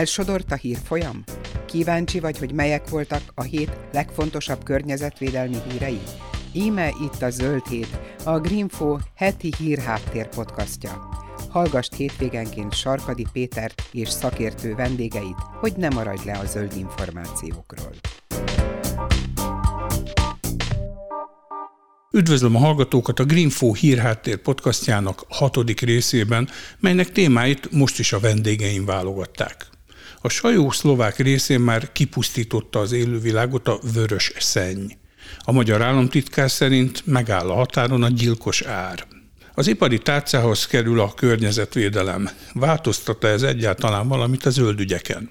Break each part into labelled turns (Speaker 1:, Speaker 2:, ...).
Speaker 1: Elsodort a hírfolyam? Kíváncsi vagy, hogy melyek voltak a hét legfontosabb környezetvédelmi hírei? Íme itt a Zöld Hét, a Greenfo heti hírháttér podcastja. Hallgast hétvégenként Sarkadi Pétert és szakértő vendégeit, hogy ne maradj le a zöld információkról.
Speaker 2: Üdvözlöm a hallgatókat a Greenfo hírháttér podcastjának hatodik részében, melynek témáit most is a vendégeim válogatták. A sajó szlovák részén már kipusztította az élővilágot a vörös szenny. A magyar államtitkár szerint megáll a határon a gyilkos ár. Az ipari tárcához kerül a környezetvédelem. Változtatta ez egyáltalán valamit a zöldügyeken?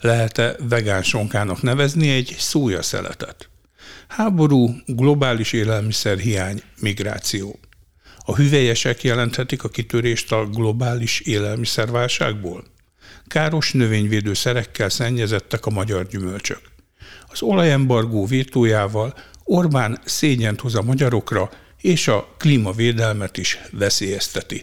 Speaker 2: Lehet-e vegán sonkának nevezni egy szójaszeletet? Háború, globális élelmiszerhiány, migráció. A hüvelyesek jelenthetik a kitörést a globális élelmiszerválságból? Káros növényvédőszerekkel szennyezettek a magyar gyümölcsök. Az olajembargó vétójával Orbán szégyent hoz a magyarokra, és a klímavédelmet is veszélyezteti.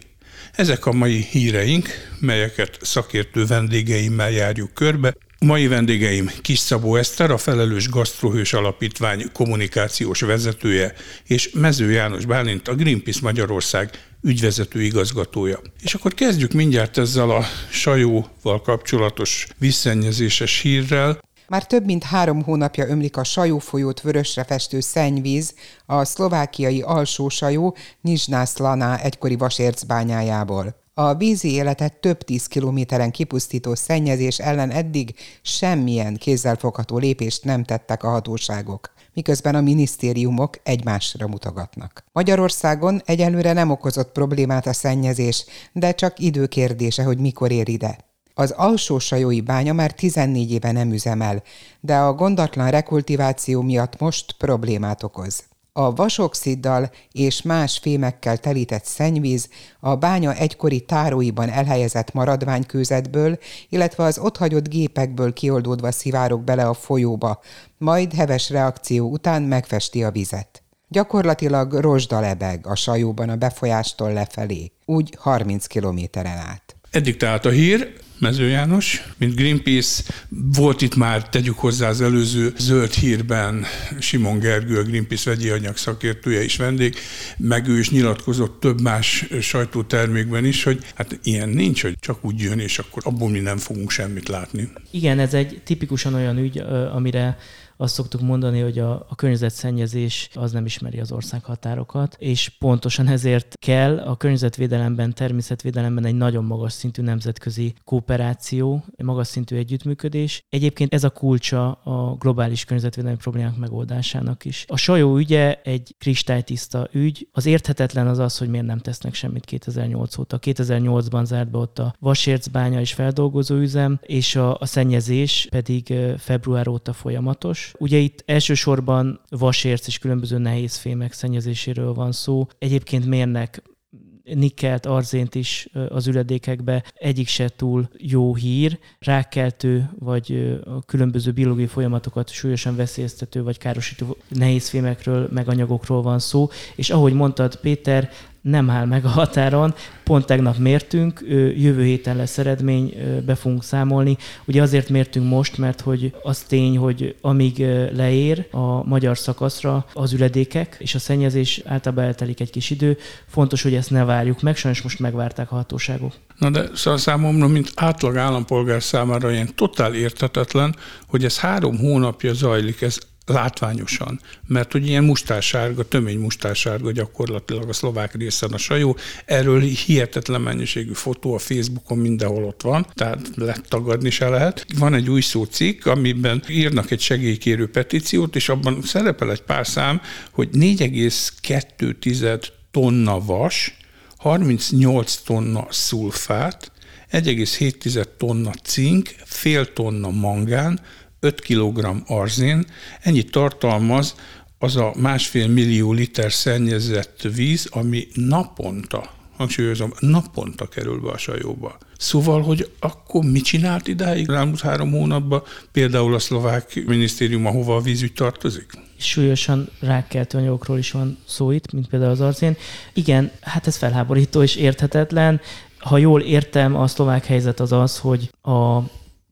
Speaker 2: Ezek a mai híreink, melyeket szakértő vendégeimmel járjuk körbe, Mai vendégeim Kis Szabó Eszter, a Felelős Gasztrohős Alapítvány kommunikációs vezetője, és Mező János Bálint, a Greenpeace Magyarország ügyvezető igazgatója. És akkor kezdjük mindjárt ezzel a sajóval kapcsolatos visszennyezéses hírrel.
Speaker 1: Már több mint három hónapja ömlik a Sajó folyót vörösre festő szennyvíz a szlovákiai alsó sajó Nizsnász Laná egykori vasércbányájából. A vízi életet több tíz kilométeren kipusztító szennyezés ellen eddig semmilyen kézzelfogható lépést nem tettek a hatóságok, miközben a minisztériumok egymásra mutogatnak. Magyarországon egyelőre nem okozott problémát a szennyezés, de csak időkérdése, hogy mikor ér ide. Az alsó sajói bánya már 14 éve nem üzemel, de a gondatlan rekultiváció miatt most problémát okoz. A vasoxiddal és más fémekkel telített szennyvíz a bánya egykori táróiban elhelyezett maradványkőzetből, illetve az otthagyott gépekből kioldódva szivárok bele a folyóba, majd heves reakció után megfesti a vizet. Gyakorlatilag rozsda lebeg a sajóban a befolyástól lefelé, úgy 30 kilométeren át.
Speaker 2: Eddig tehát a hír, Mező János, mint Greenpeace. Volt itt már, tegyük hozzá az előző zöld hírben Simon Gergő, a Greenpeace vegyi anyag szakértője is vendég, meg ő is nyilatkozott több más sajtótermékben is, hogy hát ilyen nincs, hogy csak úgy jön, és akkor abból mi nem fogunk semmit látni.
Speaker 3: Igen, ez egy tipikusan olyan ügy, amire azt szoktuk mondani, hogy a, a környezetszennyezés az nem ismeri az országhatárokat, és pontosan ezért kell a környezetvédelemben, természetvédelemben egy nagyon magas szintű nemzetközi kooperáció, egy magas szintű együttműködés. Egyébként ez a kulcsa a globális környezetvédelmi problémák megoldásának is. A sajó ügye egy kristálytiszta ügy. Az érthetetlen az az, hogy miért nem tesznek semmit 2008 óta. 2008-ban zárt be ott a vasércbánya és feldolgozó üzem, és a, a szennyezés pedig február óta folyamatos. Ugye itt elsősorban vasérc és különböző nehéz fémek szennyezéséről van szó. Egyébként mérnek nikkelt, arzént is az üledékekbe, egyik se túl jó hír. Rákkeltő vagy a különböző biológiai folyamatokat súlyosan veszélyeztető vagy károsító nehézfémekről, meg anyagokról van szó. És ahogy mondtad, Péter, nem áll meg a határon. Pont tegnap mértünk, jövő héten lesz eredmény, be fogunk számolni. Ugye azért mértünk most, mert hogy az tény, hogy amíg leér a magyar szakaszra az üledékek és a szennyezés általában eltelik egy kis idő, fontos, hogy ezt ne várjuk meg, sajnos most megvárták a hatóságok.
Speaker 2: Na de szóval számomra, mint átlag állampolgár számára ilyen totál értetetlen, hogy ez három hónapja zajlik, ez látványosan, mert hogy ilyen mustársárga, tömény mustársárga gyakorlatilag a szlovák részen a sajó. Erről hihetetlen mennyiségű fotó a Facebookon mindenhol ott van, tehát tagadni se lehet. Van egy új szócikk, amiben írnak egy segélykérő petíciót, és abban szerepel egy pár szám, hogy 4,2 tonna vas, 38 tonna szulfát, 1,7 tonna cink, fél tonna mangán, 5 kg arzén, ennyit tartalmaz az a másfél millió liter szennyezett víz, ami naponta, hangsúlyozom, naponta kerül be a sajóba. Szóval, hogy akkor mit csinált idáig elmúlt három hónapban, például a szlovák minisztérium, ahova a vízügy tartozik?
Speaker 3: súlyosan rákkeltő anyagokról is van szó itt, mint például az arzén. Igen, hát ez felháborító és érthetetlen. Ha jól értem, a szlovák helyzet az az, hogy a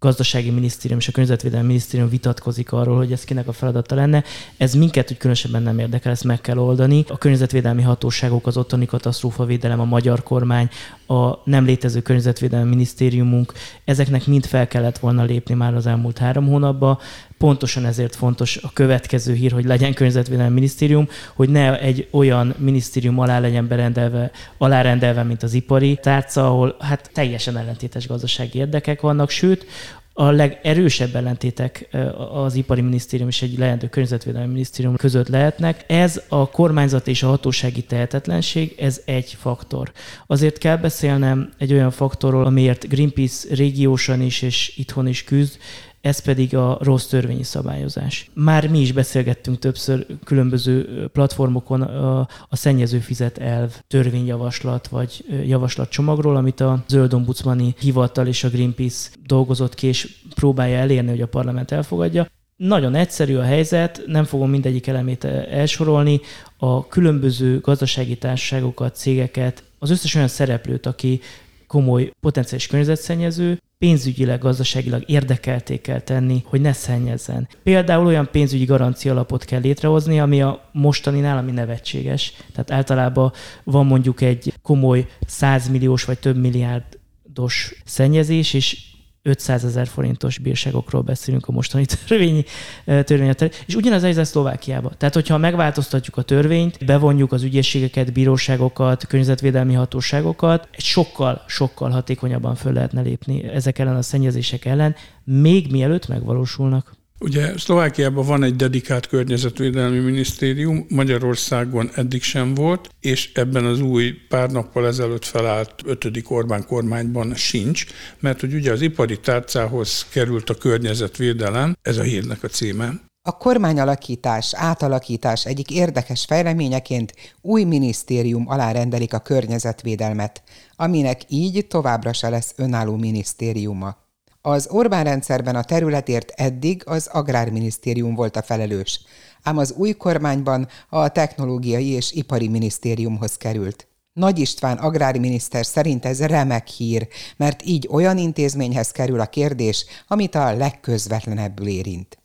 Speaker 3: gazdasági minisztérium és a környezetvédelmi minisztérium vitatkozik arról, hogy ez kinek a feladata lenne. Ez minket úgy különösebben nem érdekel, ezt meg kell oldani. A környezetvédelmi hatóságok, az ottani katasztrófavédelem, a magyar kormány, a nem létező környezetvédelmi minisztériumunk, ezeknek mind fel kellett volna lépni már az elmúlt három hónapban. Pontosan ezért fontos a következő hír, hogy legyen környezetvédelmi minisztérium, hogy ne egy olyan minisztérium alá legyen berendelve, alárendelve, mint az ipari tárca, ahol hát teljesen ellentétes gazdasági érdekek vannak, sőt, a legerősebb ellentétek az ipari minisztérium és egy leendő környezetvédelmi minisztérium között lehetnek. Ez a kormányzat és a hatósági tehetetlenség, ez egy faktor. Azért kell beszélnem egy olyan faktorról, amiért Greenpeace régiósan is és itthon is küzd, ez pedig a rossz törvényi szabályozás. Már mi is beszélgettünk többször különböző platformokon a, szennyező fizet elv törvényjavaslat vagy javaslatcsomagról, amit a Zöld Ombudsmani Hivatal és a Greenpeace dolgozott ki, és próbálja elérni, hogy a parlament elfogadja. Nagyon egyszerű a helyzet, nem fogom mindegyik elemét elsorolni. A különböző gazdasági társaságokat, cégeket, az összes olyan szereplőt, aki komoly potenciális környezetszennyező, pénzügyileg, gazdaságilag érdekelté kell tenni, hogy ne szennyezzen. Például olyan pénzügyi garancia alapot kell létrehozni, ami a mostani ami nevetséges. Tehát általában van mondjuk egy komoly 100 milliós vagy több milliárdos szennyezés, és 500 ezer forintos bírságokról beszélünk a mostani törvény, törvény és ugyanaz helyzet Szlovákiában. Tehát, hogyha megváltoztatjuk a törvényt, bevonjuk az ügyészségeket, bíróságokat, környezetvédelmi hatóságokat, egy sokkal, sokkal hatékonyabban föl lehetne lépni ezek ellen a szennyezések ellen, még mielőtt megvalósulnak.
Speaker 2: Ugye Szlovákiában van egy dedikált környezetvédelmi minisztérium, Magyarországon eddig sem volt, és ebben az új pár nappal ezelőtt felállt ötödik Orbán kormányban sincs, mert hogy ugye az ipari tárcához került a környezetvédelem, ez a hírnek a címe.
Speaker 1: A kormányalakítás, átalakítás egyik érdekes fejleményeként új minisztérium alá rendelik a környezetvédelmet, aminek így továbbra se lesz önálló minisztériuma. Az Orbán rendszerben a területért eddig az Agrárminisztérium volt a felelős, ám az új kormányban a Technológiai és Ipari Minisztériumhoz került. Nagy István agrárminiszter szerint ez remek hír, mert így olyan intézményhez kerül a kérdés, amit a legközvetlenebbül érint.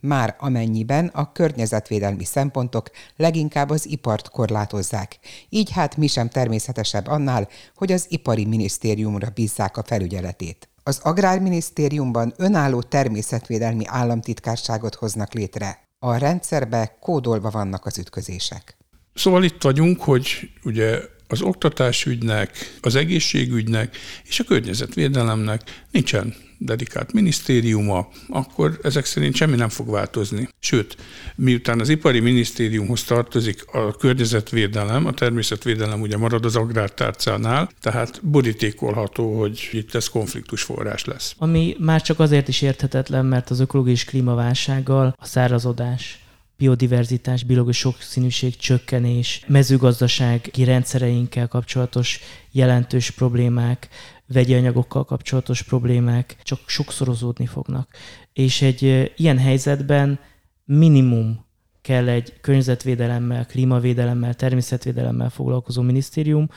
Speaker 1: Már amennyiben a környezetvédelmi szempontok leginkább az ipart korlátozzák. Így hát mi sem természetesebb annál, hogy az ipari minisztériumra bízzák a felügyeletét. Az Agrárminisztériumban önálló természetvédelmi államtitkárságot hoznak létre. A rendszerbe kódolva vannak az ütközések.
Speaker 2: Szóval itt vagyunk, hogy ugye az oktatásügynek, az egészségügynek és a környezetvédelemnek nincsen dedikált minisztériuma, akkor ezek szerint semmi nem fog változni. Sőt, miután az ipari minisztériumhoz tartozik a környezetvédelem, a természetvédelem ugye marad az agrártárcánál, tehát borítékolható, hogy itt ez konfliktus forrás lesz.
Speaker 3: Ami már csak azért is érthetetlen, mert az ökológiai klímaválsággal a szárazodás, biodiverzitás, biológiai sokszínűség csökkenés, mezőgazdasági rendszereinkkel kapcsolatos jelentős problémák, vegyi anyagokkal kapcsolatos problémák csak sokszorozódni fognak. És egy ilyen helyzetben minimum kell egy környezetvédelemmel, klímavédelemmel, természetvédelemmel foglalkozó minisztérium,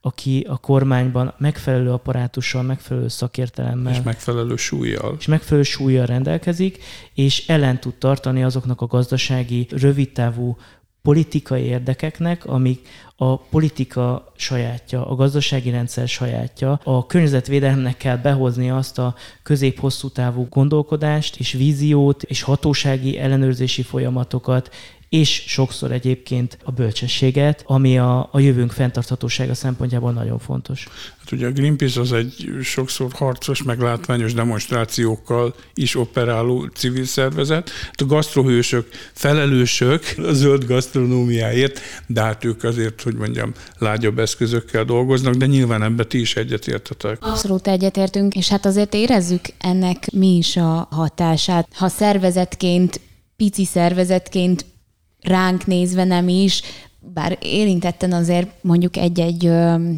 Speaker 3: aki a kormányban megfelelő apparátussal, megfelelő szakértelemmel.
Speaker 2: És megfelelő súlyjal.
Speaker 3: És megfelelő súlyjal rendelkezik, és ellen tud tartani azoknak a gazdasági, rövidtávú politikai érdekeknek, amik a politika sajátja, a gazdasági rendszer sajátja. A környezetvédelemnek kell behozni azt a közép-hosszú távú gondolkodást és víziót és hatósági ellenőrzési folyamatokat, és sokszor egyébként a bölcsességet, ami a, a jövőnk fenntarthatósága szempontjából nagyon fontos.
Speaker 2: Hát ugye a Greenpeace az egy sokszor harcos, meg látványos demonstrációkkal is operáló civil szervezet. Hát a gasztrohősök felelősök a zöld gasztronómiáért, de hát ők azért, hogy mondjam, lágyabb eszközökkel dolgoznak, de nyilván ebbe ti is egyetértetek.
Speaker 4: Abszolút egyetértünk, és hát azért érezzük ennek mi is a hatását. Ha szervezetként pici szervezetként ránk nézve nem is, bár érintetten azért mondjuk egy-egy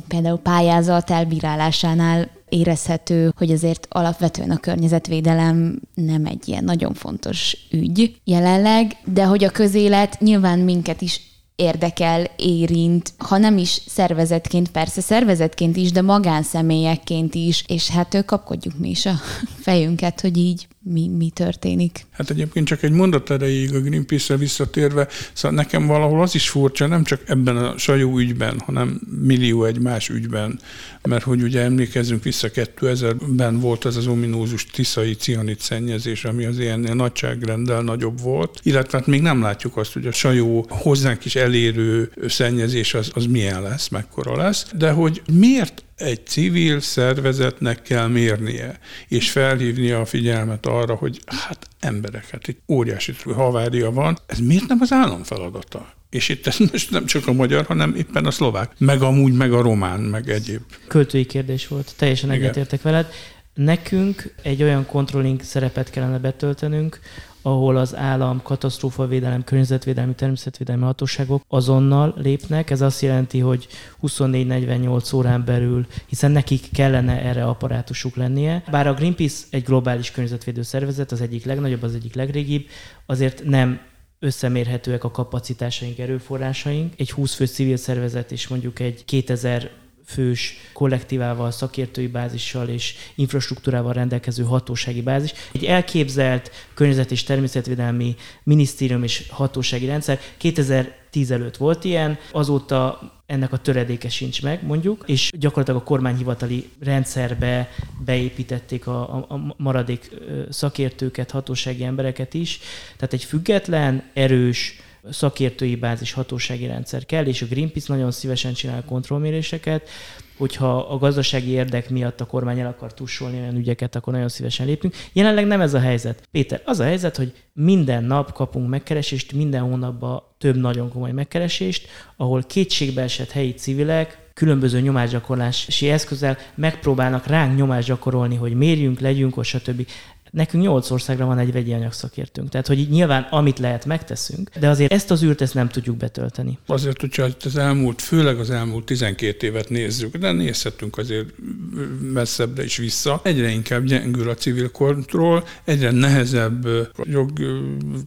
Speaker 4: például pályázat elbírálásánál érezhető, hogy azért alapvetően a környezetvédelem nem egy ilyen nagyon fontos ügy jelenleg, de hogy a közélet nyilván minket is érdekel, érint, ha nem is szervezetként, persze szervezetként is, de magánszemélyekként is, és hát kapkodjuk mi is a fejünket, hogy így mi, mi történik.
Speaker 2: Hát egyébként csak egy mondat erejéig a Greenpeace-re visszatérve, szóval nekem valahol az is furcsa, nem csak ebben a sajó ügyben, hanem millió egy más ügyben, mert hogy ugye emlékezzünk vissza, 2000-ben volt az az ominózus tiszai cianit szennyezés, ami az ilyen nagyságrendel nagyobb volt, illetve hát még nem látjuk azt, hogy a sajó hozzánk is elérő szennyezés az, az milyen lesz, mekkora lesz, de hogy miért egy civil szervezetnek kell mérnie, és felhívnia a figyelmet arra, hogy hát emberek, hát egy óriási havária van, ez miért nem az állam feladata? És itt ez most nem csak a magyar, hanem éppen a szlovák, meg amúgy, meg a román, meg egyéb.
Speaker 3: Költői kérdés volt, teljesen egyetértek veled. Nekünk egy olyan controlling szerepet kellene betöltenünk, ahol az állam, katasztrófavédelem, környezetvédelmi, természetvédelmi hatóságok azonnal lépnek. Ez azt jelenti, hogy 24-48 órán belül, hiszen nekik kellene erre apparátusuk lennie. Bár a Greenpeace egy globális környezetvédő szervezet, az egyik legnagyobb, az egyik legrégibb, azért nem összemérhetőek a kapacitásaink, erőforrásaink. Egy 20 fő civil szervezet és mondjuk egy 2000 fős kollektívával, szakértői bázissal és infrastruktúrával rendelkező hatósági bázis. Egy elképzelt környezet- és természetvédelmi minisztérium és hatósági rendszer 2010 előtt volt ilyen, azóta ennek a töredéke sincs meg, mondjuk, és gyakorlatilag a kormányhivatali rendszerbe beépítették a, a, a maradék szakértőket, hatósági embereket is. Tehát egy független, erős, szakértői bázis, hatósági rendszer kell, és a Greenpeace nagyon szívesen csinál kontrollméréseket, hogyha a gazdasági érdek miatt a kormány el akar tussolni olyan ügyeket, akkor nagyon szívesen lépünk. Jelenleg nem ez a helyzet. Péter, az a helyzet, hogy minden nap kapunk megkeresést, minden hónapban több nagyon komoly megkeresést, ahol kétségbe esett helyi civilek különböző nyomásgyakorlási eszközzel megpróbálnak ránk nyomást gyakorolni, hogy mérjünk, legyünk, ott, stb. Nekünk nyolc országra van egy vegyi anyagszakértőnk. Tehát, hogy nyilván amit lehet, megteszünk, de azért ezt az űrt ezt nem tudjuk betölteni.
Speaker 2: Azért, hogyha az elmúlt, főleg az elmúlt 12 évet nézzük, de nézhetünk azért messzebbre is vissza, egyre inkább gyengül a civil kontroll, egyre nehezebb jog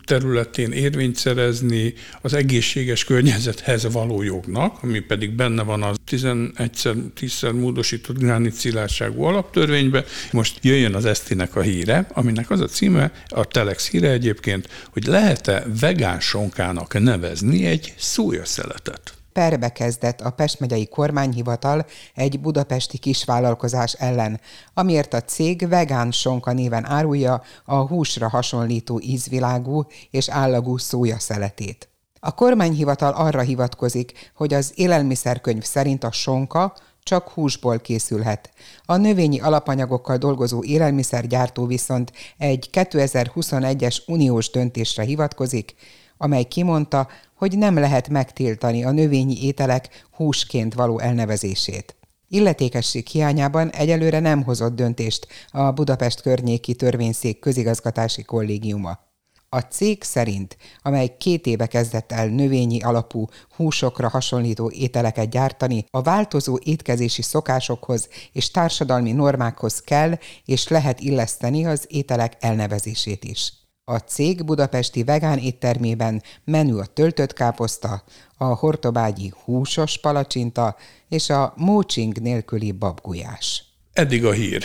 Speaker 2: területén érvényt szerezni az egészséges környezethez való jognak, ami pedig benne van az 11-szer, 10-szer módosított gránit alaptörvénybe. Most jöjjön az esztinek a híre, aminek az a címe, a Telex híre egyébként, hogy lehet-e vegán sonkának nevezni egy szójaszeletet?
Speaker 1: perbe kezdett a Pest megyei kormányhivatal egy budapesti kisvállalkozás ellen, amiért a cég vegán sonka néven árulja a húsra hasonlító ízvilágú és állagú szójaszeletét. A kormányhivatal arra hivatkozik, hogy az élelmiszerkönyv szerint a sonka csak húsból készülhet. A növényi alapanyagokkal dolgozó élelmiszergyártó viszont egy 2021-es uniós döntésre hivatkozik, amely kimondta, hogy nem lehet megtiltani a növényi ételek húsként való elnevezését. Illetékesség hiányában egyelőre nem hozott döntést a Budapest környéki törvényszék közigazgatási kollégiuma. A cég szerint, amely két éve kezdett el növényi alapú húsokra hasonlító ételeket gyártani, a változó étkezési szokásokhoz és társadalmi normákhoz kell és lehet illeszteni az ételek elnevezését is. A cég budapesti vegán éttermében menü a töltött káposzta, a hortobágyi húsos palacsinta és a mócsing nélküli babgulyás.
Speaker 2: Eddig a hír.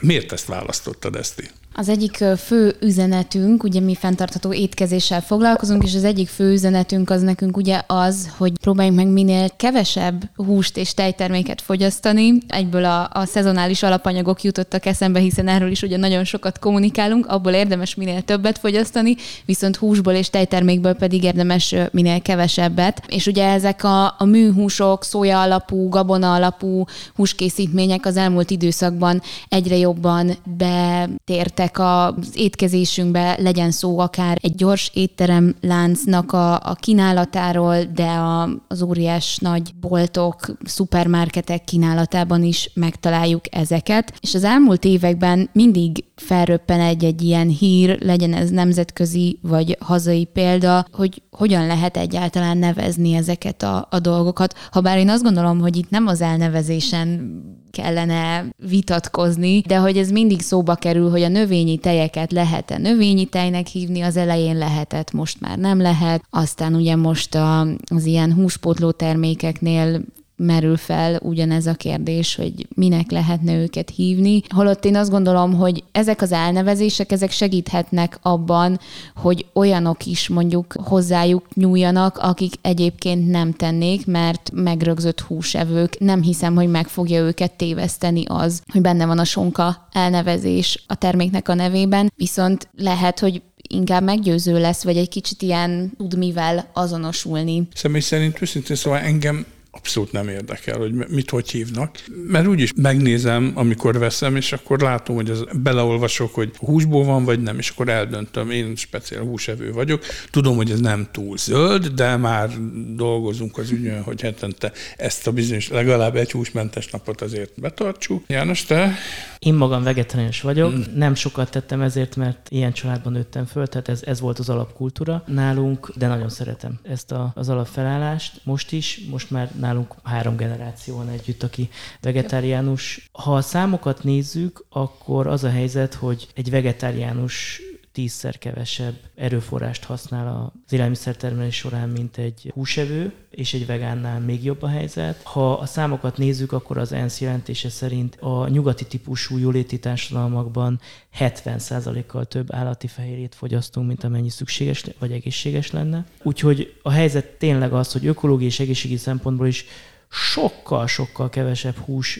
Speaker 2: Miért ezt választottad, Eszti?
Speaker 4: Az egyik fő üzenetünk, ugye mi fenntartható étkezéssel foglalkozunk, és az egyik fő üzenetünk az nekünk ugye az, hogy próbáljunk meg minél kevesebb húst és tejterméket fogyasztani. Egyből a, a szezonális alapanyagok jutottak eszembe, hiszen erről is ugye nagyon sokat kommunikálunk, abból érdemes minél többet fogyasztani, viszont húsból és tejtermékből pedig érdemes minél kevesebbet. És ugye ezek a, a műhúsok, szója alapú, gabona alapú húskészítmények az elmúlt időszakban egyre jobban betértek bekerültek az étkezésünkbe, legyen szó akár egy gyors étterem láncnak a, a kínálatáról, de a, az óriás nagy boltok, szupermarketek kínálatában is megtaláljuk ezeket. És az elmúlt években mindig felröppen egy-egy ilyen hír, legyen ez nemzetközi vagy hazai példa, hogy hogyan lehet egyáltalán nevezni ezeket a, a dolgokat. Habár én azt gondolom, hogy itt nem az elnevezésen kellene vitatkozni, de hogy ez mindig szóba kerül, hogy a növényi tejeket lehet-e növényi tejnek hívni, az elején lehetett, most már nem lehet. Aztán ugye most a, az ilyen húspótló termékeknél merül fel ugyanez a kérdés, hogy minek lehetne őket hívni. Holott én azt gondolom, hogy ezek az elnevezések, ezek segíthetnek abban, hogy olyanok is mondjuk hozzájuk nyúljanak, akik egyébként nem tennék, mert megrögzött húsevők. Nem hiszem, hogy meg fogja őket téveszteni az, hogy benne van a sonka elnevezés a terméknek a nevében, viszont lehet, hogy inkább meggyőző lesz, vagy egy kicsit ilyen tud mivel azonosulni.
Speaker 2: Személy szerint őszintén szóval engem abszolút nem érdekel, hogy mit hogy hívnak, mert úgyis megnézem, amikor veszem, és akkor látom, hogy az beleolvasok, hogy húsból van, vagy nem, és akkor eldöntöm, én speciál húsevő vagyok. Tudom, hogy ez nem túl zöld, de már dolgozunk az ügyön, hogy hetente ezt a bizonyos legalább egy húsmentes napot azért betartsuk. János, te?
Speaker 3: Én magam vegetáriánus vagyok, mm. nem sokat tettem ezért, mert ilyen családban nőttem föl, tehát ez, ez volt az alapkultúra nálunk, de nagyon szeretem ezt a, az alapfelállást. Most is, most már nálunk három generáció van együtt, aki vegetáriánus. Ha a számokat nézzük, akkor az a helyzet, hogy egy vegetáriánus tízszer kevesebb erőforrást használ az élelmiszertermelés során, mint egy húsevő, és egy vegánnál még jobb a helyzet. Ha a számokat nézzük, akkor az ENSZ jelentése szerint a nyugati típusú jóléti társadalmakban 70%-kal több állati fehérjét fogyasztunk, mint amennyi szükséges vagy egészséges lenne. Úgyhogy a helyzet tényleg az, hogy ökológiai és egészségügyi szempontból is sokkal-sokkal kevesebb hús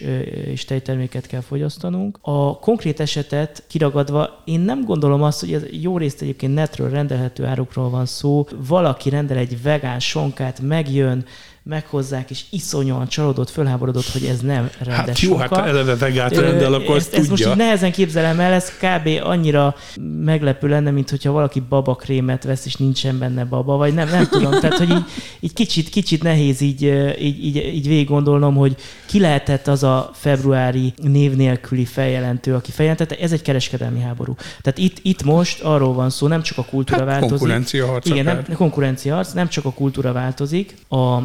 Speaker 3: és tejterméket kell fogyasztanunk. A konkrét esetet kiragadva, én nem gondolom azt, hogy ez jó részt egyébként netről rendelhető árukról van szó. Valaki rendel egy vegán sonkát, megjön, meghozzák, és iszonyúan csalódott, fölháborodott, hogy ez nem rendes Hát
Speaker 2: jó, hát
Speaker 3: soka.
Speaker 2: hát eleve vegát rendel, akkor ezt, ezt
Speaker 3: most így nehezen képzelem el, ez kb. annyira meglepő lenne, mint hogyha valaki babakrémet vesz, és nincsen benne baba, vagy nem, nem tudom. Tehát, hogy így, így kicsit, kicsit nehéz így, így, így, így végig gondolnom, hogy ki lehetett az a februári név nélküli feljelentő, aki feljelentette, ez egy kereskedelmi háború. Tehát itt, itt most arról van szó, nem csak a kultúra hát, változik.
Speaker 2: Konkurencia harc.
Speaker 3: Igen, nem, konkurencia harc, nem csak a kultúra változik, a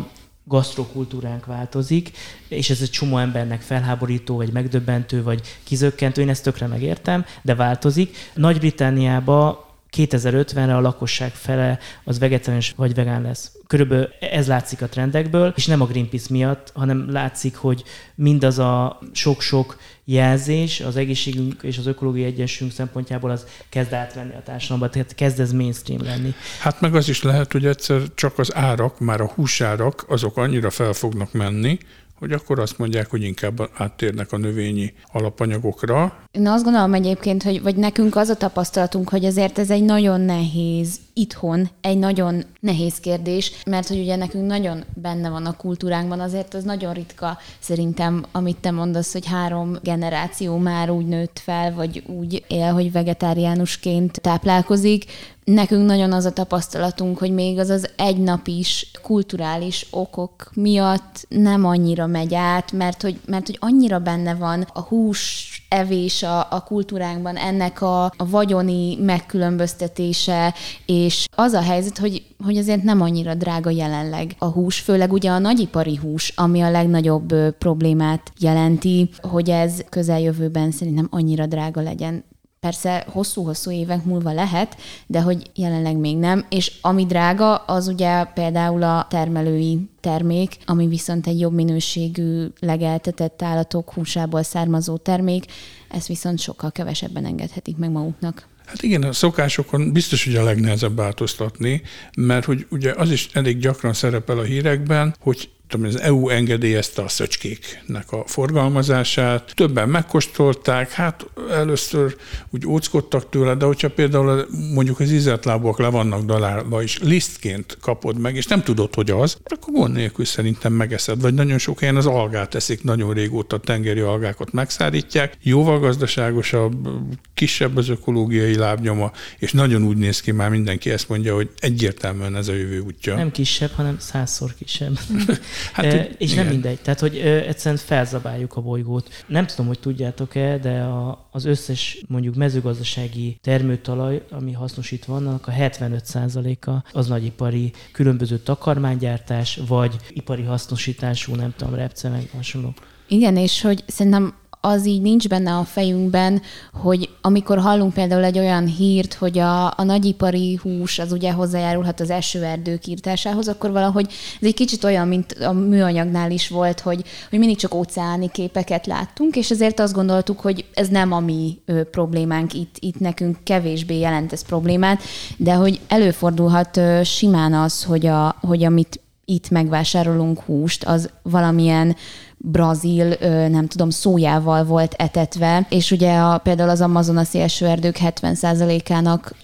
Speaker 3: gasztrokultúránk változik, és ez egy csomó embernek felháborító, vagy megdöbbentő, vagy kizökkentő, én ezt tökre megértem, de változik. Nagy-Britániában 2050-re a lakosság fele az vegetáriánus vagy vegán lesz. Körülbelül ez látszik a trendekből, és nem a Greenpeace miatt, hanem látszik, hogy mindaz a sok-sok jelzés az egészségünk és az ökológiai egyensúlyunk szempontjából az kezd átvenni a társadalomba, tehát kezd ez mainstream lenni.
Speaker 2: Hát meg az is lehet, hogy egyszer csak az árak, már a húsárak, azok annyira fel fognak menni, hogy akkor azt mondják, hogy inkább áttérnek a növényi alapanyagokra.
Speaker 4: Én azt gondolom egyébként, hogy vagy nekünk az a tapasztalatunk, hogy azért ez egy nagyon nehéz itthon, egy nagyon nehéz kérdés, mert hogy ugye nekünk nagyon benne van a kultúránkban, azért az nagyon ritka szerintem, amit te mondasz, hogy három generáció már úgy nőtt fel, vagy úgy él, hogy vegetáriánusként táplálkozik, nekünk nagyon az a tapasztalatunk, hogy még az az egy nap is kulturális okok miatt nem annyira megy át, mert hogy, mert hogy annyira benne van a hús evés a, a kultúránkban, ennek a, a vagyoni megkülönböztetése, és az a helyzet, hogy, hogy azért nem annyira drága jelenleg a hús, főleg ugye a nagyipari hús, ami a legnagyobb problémát jelenti, hogy ez közeljövőben szerintem annyira drága legyen. Persze hosszú-hosszú évek múlva lehet, de hogy jelenleg még nem. És ami drága, az ugye például a termelői termék, ami viszont egy jobb minőségű, legeltetett állatok húsából származó termék, ezt viszont sokkal kevesebben engedhetik meg maguknak.
Speaker 2: Hát igen, a szokásokon biztos, hogy a legnehezebb változtatni, mert hogy ugye az is elég gyakran szerepel a hírekben, hogy tudom, az EU engedélyezte a szöcskéknek a forgalmazását, többen megkóstolták, hát először úgy óckodtak tőle, de hogyha például mondjuk az ízeltlábok le vannak dalálva, és lisztként kapod meg, és nem tudod, hogy az, akkor gond nélkül szerintem megeszed. Vagy nagyon sok helyen az algát eszik, nagyon régóta tengeri algákat megszárítják, jóval gazdaságosabb, kisebb az ökológiai lábnyoma, és nagyon úgy néz ki, már mindenki ezt mondja, hogy egyértelműen ez a jövő útja.
Speaker 3: Nem kisebb, hanem százszor kisebb. Hát, e, és igen. nem mindegy. Tehát, hogy e, egyszerűen felzabáljuk a bolygót. Nem tudom, hogy tudjátok-e, de a, az összes mondjuk mezőgazdasági termőtalaj, ami hasznosít vannak, a 75%-a az nagyipari különböző takarmánygyártás, vagy ipari hasznosítású, nem tudom, repce, meg hasonló.
Speaker 4: Igen, és hogy szerintem az így nincs benne a fejünkben, hogy amikor hallunk például egy olyan hírt, hogy a, a nagyipari hús az ugye hozzájárulhat az esőerdők írtásához, akkor valahogy ez egy kicsit olyan, mint a műanyagnál is volt, hogy, hogy mindig csak óceáni képeket láttunk, és ezért azt gondoltuk, hogy ez nem a mi ö, problémánk, itt, itt nekünk kevésbé jelent ez problémát, de hogy előfordulhat ö, simán az, hogy, a, hogy amit itt megvásárolunk húst, az valamilyen brazil, nem tudom, szójával volt etetve, és ugye a, például az amazonasi esőerdők 70%-ának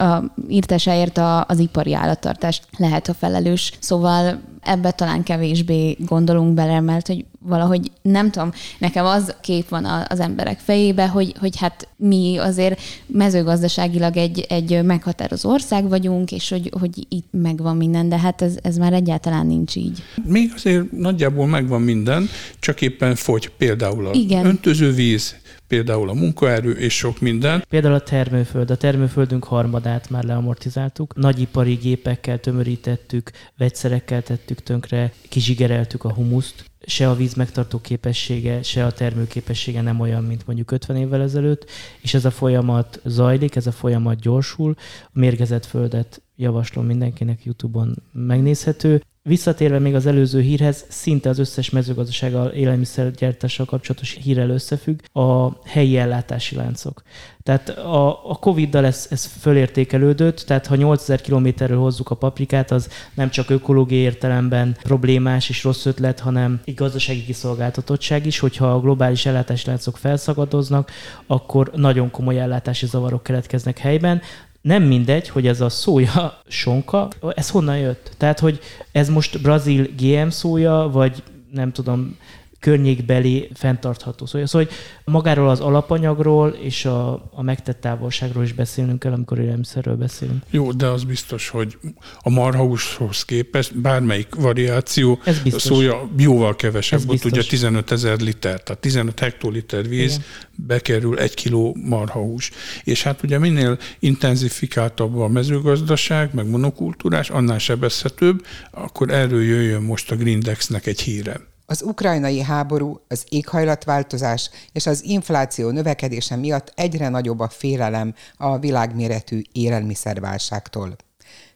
Speaker 4: írtásáért az ipari állattartást lehet a felelős. Szóval ebbe talán kevésbé gondolunk bele, mert hogy valahogy nem tudom, nekem az kép van az emberek fejébe, hogy, hogy hát mi azért mezőgazdaságilag egy, egy meghatározó ország vagyunk, és hogy, hogy itt megvan minden, de hát ez, ez már egyáltalán nincs így.
Speaker 2: Még azért nagyjából megvan minden, csak éppen fogy például a Igen. öntözővíz, például a munkaerő és sok minden.
Speaker 3: Például a termőföld. A termőföldünk harmadát már leamortizáltuk. Nagyipari gépekkel tömörítettük, vegyszerekkel tettük tönkre, kizsigereltük a humuszt. Se a víz megtartó képessége, se a termőképessége nem olyan, mint mondjuk 50 évvel ezelőtt, és ez a folyamat zajlik, ez a folyamat gyorsul. A mérgezett földet javaslom mindenkinek YouTube-on megnézhető. Visszatérve még az előző hírhez, szinte az összes mezőgazdasággal, élelmiszergyártással kapcsolatos hírrel összefügg a helyi ellátási láncok. Tehát a, a Covid-dal ez, ez fölértékelődött, tehát ha 8000 kilométerről hozzuk a paprikát, az nem csak ökológiai értelemben problémás és rossz ötlet, hanem egy gazdasági kiszolgáltatottság is, hogyha a globális ellátási láncok felszakadoznak, akkor nagyon komoly ellátási zavarok keletkeznek helyben nem mindegy, hogy ez a szója sonka, ez honnan jött. Tehát, hogy ez most brazil GM szója, vagy nem tudom, környékbeli fenntartható szója. Szóval hogy magáról az alapanyagról és a, a megtett távolságról is beszélnünk kell, amikor élelmiszerről beszélünk.
Speaker 2: Jó, de az biztos, hogy a marhahúshoz képest bármelyik variáció szója jóval kevesebb volt, ugye 15 ezer liter, tehát 15 hektoliter víz Igen. bekerül egy kiló marhahús. És hát ugye minél intenzifikáltabb a mezőgazdaság, meg monokultúrás, annál sebezhetőbb, akkor erről jöjjön most a Grindexnek egy híre.
Speaker 1: Az ukrajnai háború, az éghajlatváltozás és az infláció növekedése miatt egyre nagyobb a félelem a világméretű élelmiszerválságtól.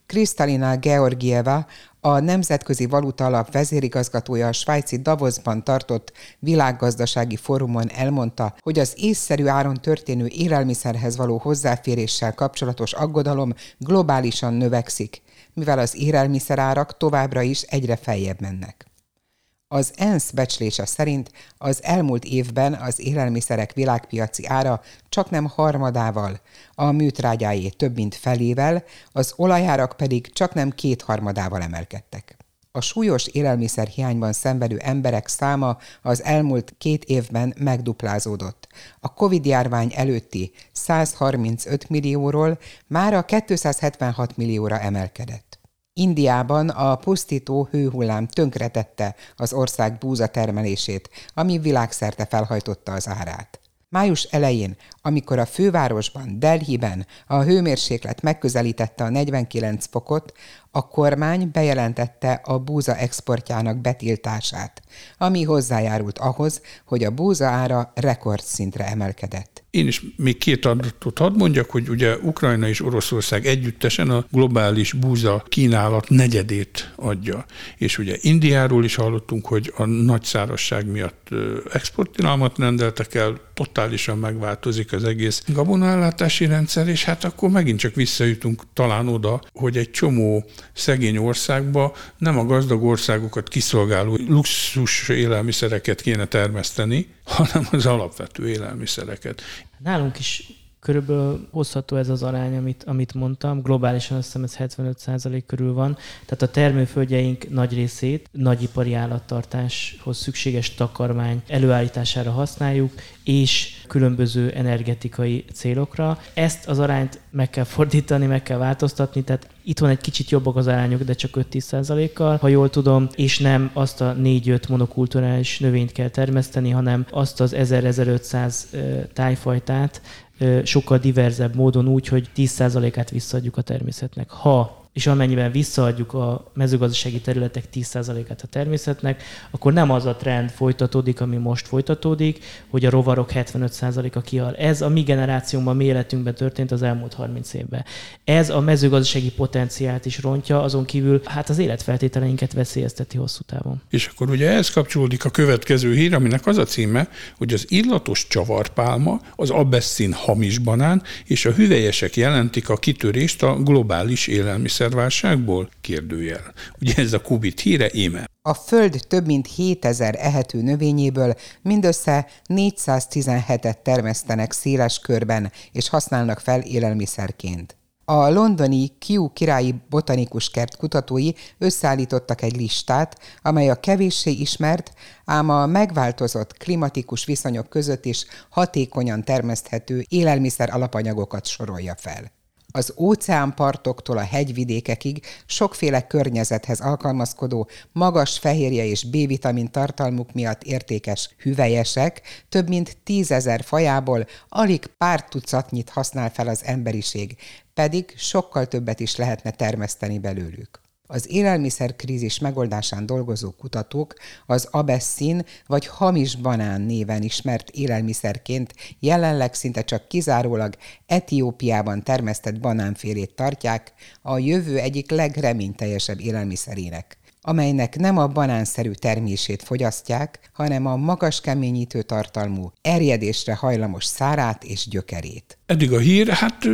Speaker 1: Kristalina Georgieva, a Nemzetközi Valuta Alap vezérigazgatója a svájci Davosban tartott világgazdasági fórumon elmondta, hogy az észszerű áron történő élelmiszerhez való hozzáféréssel kapcsolatos aggodalom globálisan növekszik, mivel az élelmiszerárak továbbra is egyre feljebb mennek. Az ENSZ becslése szerint az elmúlt évben az élelmiszerek világpiaci ára csak nem harmadával, a műtrágyájé több mint felével, az olajárak pedig csak nem kétharmadával emelkedtek. A súlyos élelmiszerhiányban szenvedő emberek száma az elmúlt két évben megduplázódott. A COVID-járvány előtti 135 millióról már a 276 millióra emelkedett. Indiában a pusztító hőhullám tönkretette az ország búza termelését, ami világszerte felhajtotta az árát. Május elején, amikor a fővárosban, Delhiben a hőmérséklet megközelítette a 49 fokot, a kormány bejelentette a búza exportjának betiltását, ami hozzájárult ahhoz, hogy a búza ára rekordszintre emelkedett.
Speaker 2: Én is még két adatot hadd mondjak, hogy ugye Ukrajna és Oroszország együttesen a globális búza kínálat negyedét adja. És ugye Indiáról is hallottunk, hogy a nagy szárasság miatt exporttilalmat rendeltek el, totálisan megváltozik az egész gabonaellátási rendszer, és hát akkor megint csak visszajutunk talán oda, hogy egy csomó szegény országba nem a gazdag országokat kiszolgáló luxus élelmiszereket kéne termeszteni, hanem az alapvető élelmiszereket.
Speaker 3: Nálunk is Körülbelül hozható ez az arány, amit, amit mondtam. Globálisan azt hiszem ez 75 körül van. Tehát a termőföldjeink nagy részét nagyipari állattartáshoz szükséges takarmány előállítására használjuk, és különböző energetikai célokra. Ezt az arányt meg kell fordítani, meg kell változtatni, tehát itt van egy kicsit jobbak az arányok, de csak 5-10 kal ha jól tudom, és nem azt a 4-5 monokulturális növényt kell termeszteni, hanem azt az 1000-1500 tájfajtát, sokkal diverzebb módon úgy, hogy 10%-át visszaadjuk a természetnek. Ha és amennyiben visszaadjuk a mezőgazdasági területek 10%-át a természetnek, akkor nem az a trend folytatódik, ami most folytatódik, hogy a rovarok 75%-a kihal. Ez a mi generációnkban, mi életünkben történt az elmúlt 30 évben. Ez a mezőgazdasági potenciált is rontja, azon kívül hát az életfeltételeinket veszélyezteti hosszú távon.
Speaker 2: És akkor ugye ehhez kapcsolódik a következő hír, aminek az a címe, hogy az illatos csavarpálma, az abesszin hamis banán és a hüvelyesek jelentik a kitörést a globális élelmiszer élelmiszerválságból? Kérdőjel. Ugye ez a kubit híre íme.
Speaker 1: A Föld több mint 7000 ehető növényéből mindössze 417-et termesztenek széles körben, és használnak fel élelmiszerként. A londoni Kew királyi botanikus kert kutatói összeállítottak egy listát, amely a kevéssé ismert, ám a megváltozott klimatikus viszonyok között is hatékonyan termeszthető élelmiszer alapanyagokat sorolja fel. Az óceánpartoktól a hegyvidékekig sokféle környezethez alkalmazkodó, magas fehérje és B-vitamin tartalmuk miatt értékes hüvelyesek több mint tízezer fajából alig pár tucatnyit használ fel az emberiség, pedig sokkal többet is lehetne termeszteni belőlük. Az élelmiszerkrízis megoldásán dolgozó kutatók az abesszin vagy hamis banán néven ismert élelmiszerként jelenleg szinte csak kizárólag Etiópiában termesztett banánfélét tartják a jövő egyik legreményteljesebb élelmiszerének amelynek nem a banánszerű termését fogyasztják, hanem a magas keményítő tartalmú, erjedésre hajlamos szárát és gyökerét.
Speaker 2: Eddig a hír, hát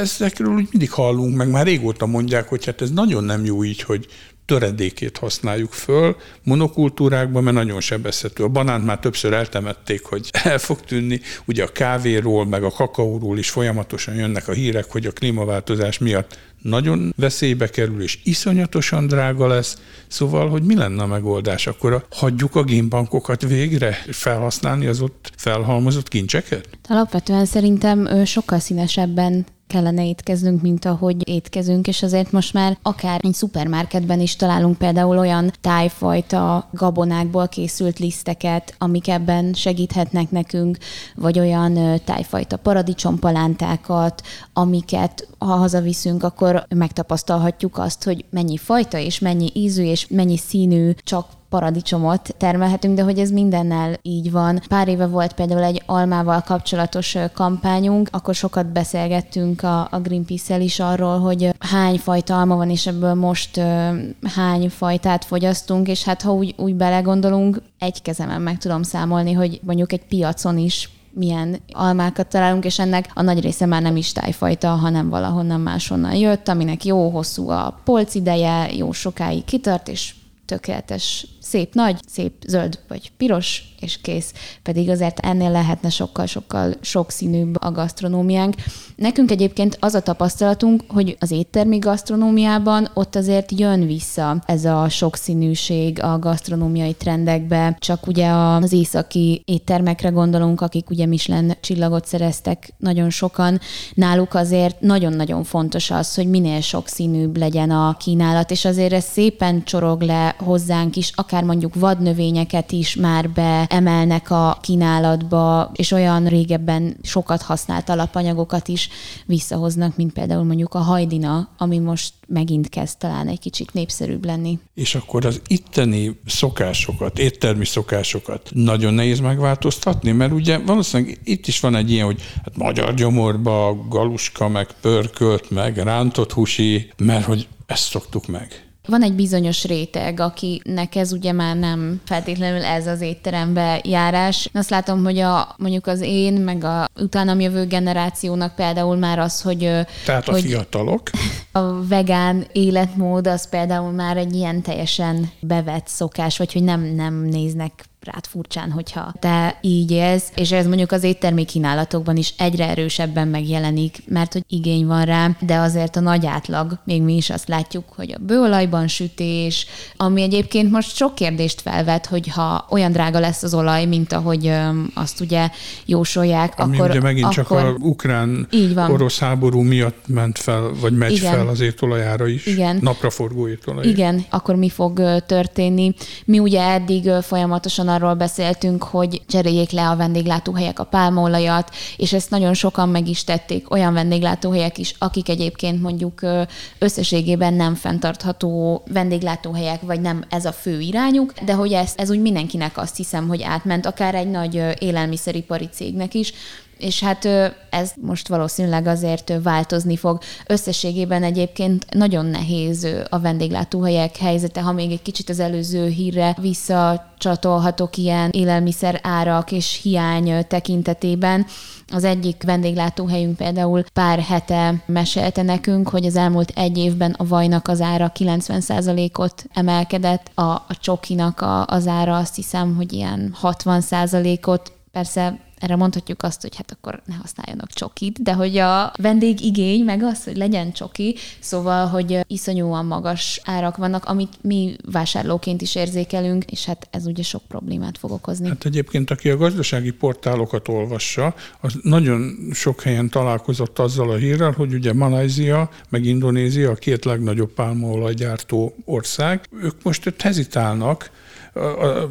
Speaker 2: ezekről úgy mindig hallunk, meg már régóta mondják, hogy hát ez nagyon nem jó így, hogy töredékét használjuk föl monokultúrákban, mert nagyon sebezhető. A banánt már többször eltemették, hogy el fog tűnni. Ugye a kávéról, meg a kakaóról is folyamatosan jönnek a hírek, hogy a klímaváltozás miatt nagyon veszélybe kerül, és iszonyatosan drága lesz. Szóval, hogy mi lenne a megoldás? Akkor hagyjuk a génbankokat végre felhasználni az ott felhalmozott kincseket?
Speaker 4: Alapvetően szerintem sokkal színesebben kellene étkeznünk, mint ahogy étkezünk, és azért most már akár egy szupermarketben is találunk például olyan tájfajta gabonákból készült liszteket, amik ebben segíthetnek nekünk, vagy olyan tájfajta paradicsompalántákat, amiket ha hazaviszünk, akkor megtapasztalhatjuk azt, hogy mennyi fajta és mennyi ízű és mennyi színű csak paradicsomot termelhetünk, de hogy ez mindennel így van. Pár éve volt például egy almával kapcsolatos kampányunk, akkor sokat beszélgettünk a, a Greenpeace-el is arról, hogy hány fajta alma van, és ebből most hány fajtát fogyasztunk, és hát ha úgy, úgy belegondolunk, egy kezemen meg tudom számolni, hogy mondjuk egy piacon is milyen almákat találunk, és ennek a nagy része már nem is tájfajta, hanem valahonnan máshonnan jött, aminek jó hosszú a polc ideje, jó sokáig kitart, és tökéletes, szép nagy, szép zöld vagy piros, és kész. Pedig azért ennél lehetne sokkal-sokkal sokszínűbb a gasztronómiánk. Nekünk egyébként az a tapasztalatunk, hogy az éttermi gasztronómiában ott azért jön vissza ez a sokszínűség a gasztronómiai trendekbe, csak ugye az északi éttermekre gondolunk, akik ugye Michelin csillagot szereztek nagyon sokan, náluk azért nagyon-nagyon fontos az, hogy minél sokszínűbb legyen a kínálat, és azért ez szépen csorog le hozzánk is, akár mondjuk vadnövényeket is már be emelnek a kínálatba, és olyan régebben sokat használt alapanyagokat is visszahoznak, mint például mondjuk a hajdina, ami most megint kezd talán egy kicsit népszerűbb lenni.
Speaker 2: És akkor az itteni szokásokat, éttermi szokásokat nagyon nehéz megváltoztatni, mert ugye valószínűleg itt is van egy ilyen, hogy hát magyar gyomorba galuska, meg pörkölt, meg rántott húsi, mert hogy ezt szoktuk meg.
Speaker 4: Van egy bizonyos réteg, akinek ez ugye már nem feltétlenül ez az étterembe járás. Azt látom, hogy a, mondjuk az én, meg a utánam jövő generációnak például már az, hogy...
Speaker 2: Tehát
Speaker 4: hogy,
Speaker 2: a fiatalok?
Speaker 4: A vegán életmód az például már egy ilyen teljesen bevett szokás, vagy hogy nem, nem néznek rád furcsán, hogyha te így élsz, és ez mondjuk az éttermi kínálatokban is egyre erősebben megjelenik, mert hogy igény van rá, de azért a nagy átlag, még mi is azt látjuk, hogy a bőolajban sütés, ami egyébként most sok kérdést felvet, hogy ha olyan drága lesz az olaj, mint ahogy öm, azt ugye jósolják,
Speaker 2: Ami
Speaker 4: akkor...
Speaker 2: ugye megint
Speaker 4: akkor,
Speaker 2: csak a ukrán-orosz háború miatt ment fel, vagy megy
Speaker 4: Igen.
Speaker 2: fel az étolajára is.
Speaker 4: Igen.
Speaker 2: Napraforgó étolaj.
Speaker 4: Igen, akkor mi fog történni? Mi ugye eddig folyamatosan arról beszéltünk, hogy cseréljék le a vendéglátóhelyek a pálmaolajat, és ezt nagyon sokan meg is tették, olyan vendéglátóhelyek is, akik egyébként mondjuk összességében nem fenntartható vendéglátóhelyek, vagy nem ez a fő irányuk, de hogy ez, ez úgy mindenkinek azt hiszem, hogy átment, akár egy nagy élelmiszeripari cégnek is, és hát ez most valószínűleg azért változni fog. Összességében egyébként nagyon nehéz a vendéglátóhelyek helyzete, ha még egy kicsit az előző hírre visszacsatolhatok ilyen élelmiszer árak és hiány tekintetében. Az egyik vendéglátóhelyünk például pár hete mesélte nekünk, hogy az elmúlt egy évben a vajnak az ára 90%-ot emelkedett, a, a csokinak a, az ára azt hiszem, hogy ilyen 60%-ot, persze erre mondhatjuk azt, hogy hát akkor ne használjanak csokit, de hogy a vendégigény meg az, hogy legyen csoki, szóval, hogy iszonyúan magas árak vannak, amit mi vásárlóként is érzékelünk, és hát ez ugye sok problémát fog okozni.
Speaker 2: Hát egyébként, aki a gazdasági portálokat olvassa, az nagyon sok helyen találkozott azzal a hírrel, hogy ugye Malajzia, meg Indonézia a két legnagyobb pálmaolajgyártó ország, ők most ott hezitálnak,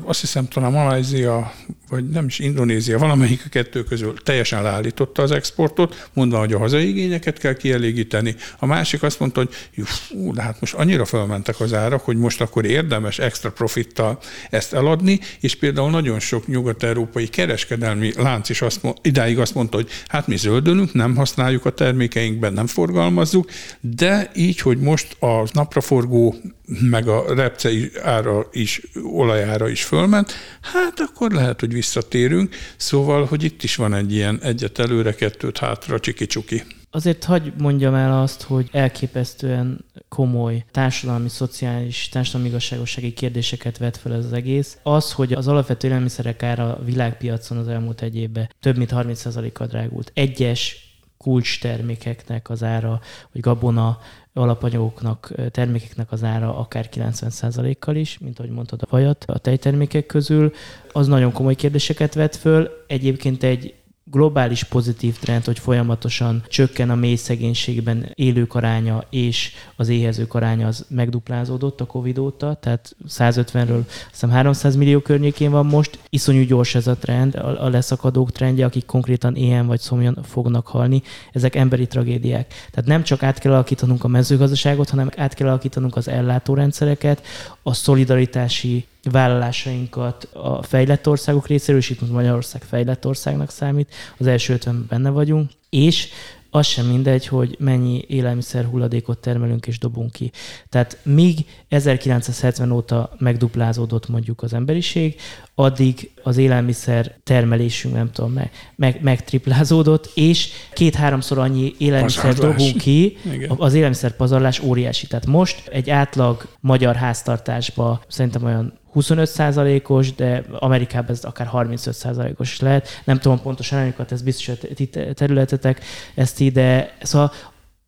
Speaker 2: azt hiszem talán Malajzia, vagy nem is Indonézia, valamelyik a kettő közül teljesen leállította az exportot, mondva, hogy a hazai igényeket kell kielégíteni. A másik azt mondta, hogy fú, de hát most annyira felmentek az árak, hogy most akkor érdemes extra profittal ezt eladni, és például nagyon sok nyugat-európai kereskedelmi lánc is azt, idáig azt mondta, hogy hát mi zöldölünk, nem használjuk a termékeinkben, nem forgalmazzuk, de így, hogy most a napraforgó meg a repce ára is, olajára is fölment, hát akkor lehet, hogy visszatérünk. Szóval, hogy itt is van egy ilyen egyet előre, kettőt hátra, csiki-csuki.
Speaker 3: Azért hagy mondjam el azt, hogy elképesztően komoly társadalmi, szociális, társadalmi igazságossági kérdéseket vet fel ez az egész. Az, hogy az alapvető élelmiszerek ára a világpiacon az elmúlt egy évben több mint 30%-kal drágult. Egyes kulcs termékeknek az ára, vagy gabona alapanyagoknak, termékeknek az ára akár 90%-kal is, mint ahogy mondtad a vajat a tejtermékek közül, az nagyon komoly kérdéseket vet föl. Egyébként egy globális pozitív trend, hogy folyamatosan csökken a mély szegénységben élők aránya és az éhezők aránya az megduplázódott a Covid óta, tehát 150-ről hiszem 300 millió környékén van most. Iszonyú gyors ez a trend, a leszakadók trendje, akik konkrétan éhen vagy szomjan fognak halni. Ezek emberi tragédiák. Tehát nem csak át kell alakítanunk a mezőgazdaságot, hanem át kell alakítanunk az ellátórendszereket, a szolidaritási vállalásainkat a fejlett országok részéről, és itt Magyarország fejlett országnak számít, az első ötvenben benne vagyunk, és az sem mindegy, hogy mennyi élelmiszer hulladékot termelünk és dobunk ki. Tehát míg 1970 óta megduplázódott mondjuk az emberiség, addig az élelmiszer termelésünk, nem tudom, meg, meg, megtriplázódott, és két-háromszor annyi élelmiszer dobunk ki,
Speaker 2: Igen.
Speaker 3: az élelmiszer pazarlás óriási. Tehát most egy átlag magyar háztartásba szerintem olyan 25%-os, de Amerikában ez akár 35%-os is lehet. Nem tudom pontosan arányokat, ez biztos a ti területetek ezt ide. Szóval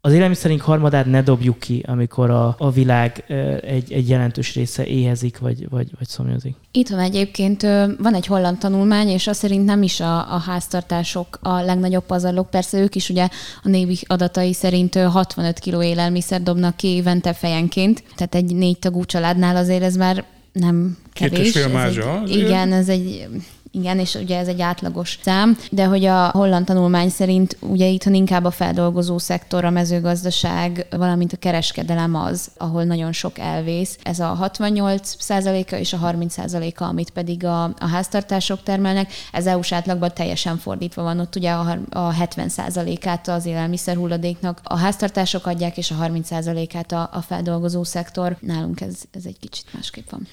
Speaker 3: az élelmiszerink harmadát ne dobjuk ki, amikor a, a világ egy, egy jelentős része éhezik, vagy, vagy, vagy szomjazik.
Speaker 4: Itt van egyébként, van egy holland tanulmány, és azt szerint nem is a, a háztartások a legnagyobb pazarlók, persze ők is ugye a névi adatai szerint ö, 65 kg élelmiszer dobnak ki évente fejenként, tehát egy négy tagú családnál azért ez már nem
Speaker 2: Két és
Speaker 4: kevés.
Speaker 2: fél
Speaker 4: Ez
Speaker 2: mázsa,
Speaker 4: egy,
Speaker 2: azért.
Speaker 4: igen, ez egy igen, és ugye ez egy átlagos szám, de hogy a holland tanulmány szerint ugye itthon inkább a feldolgozó szektor, a mezőgazdaság, valamint a kereskedelem az, ahol nagyon sok elvész. Ez a 68 százaléka és a 30 százaléka, amit pedig a, a háztartások termelnek. Ez EU-s átlagban teljesen fordítva van. Ott ugye a, a 70 százalékát az élelmiszer hulladéknak a háztartások adják, és a 30 százalékát a, a feldolgozó szektor. Nálunk ez, ez egy kicsit másképp van.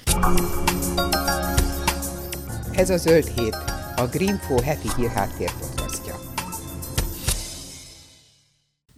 Speaker 1: Ez a Zöld Hét, a Greenfo heti hírháttér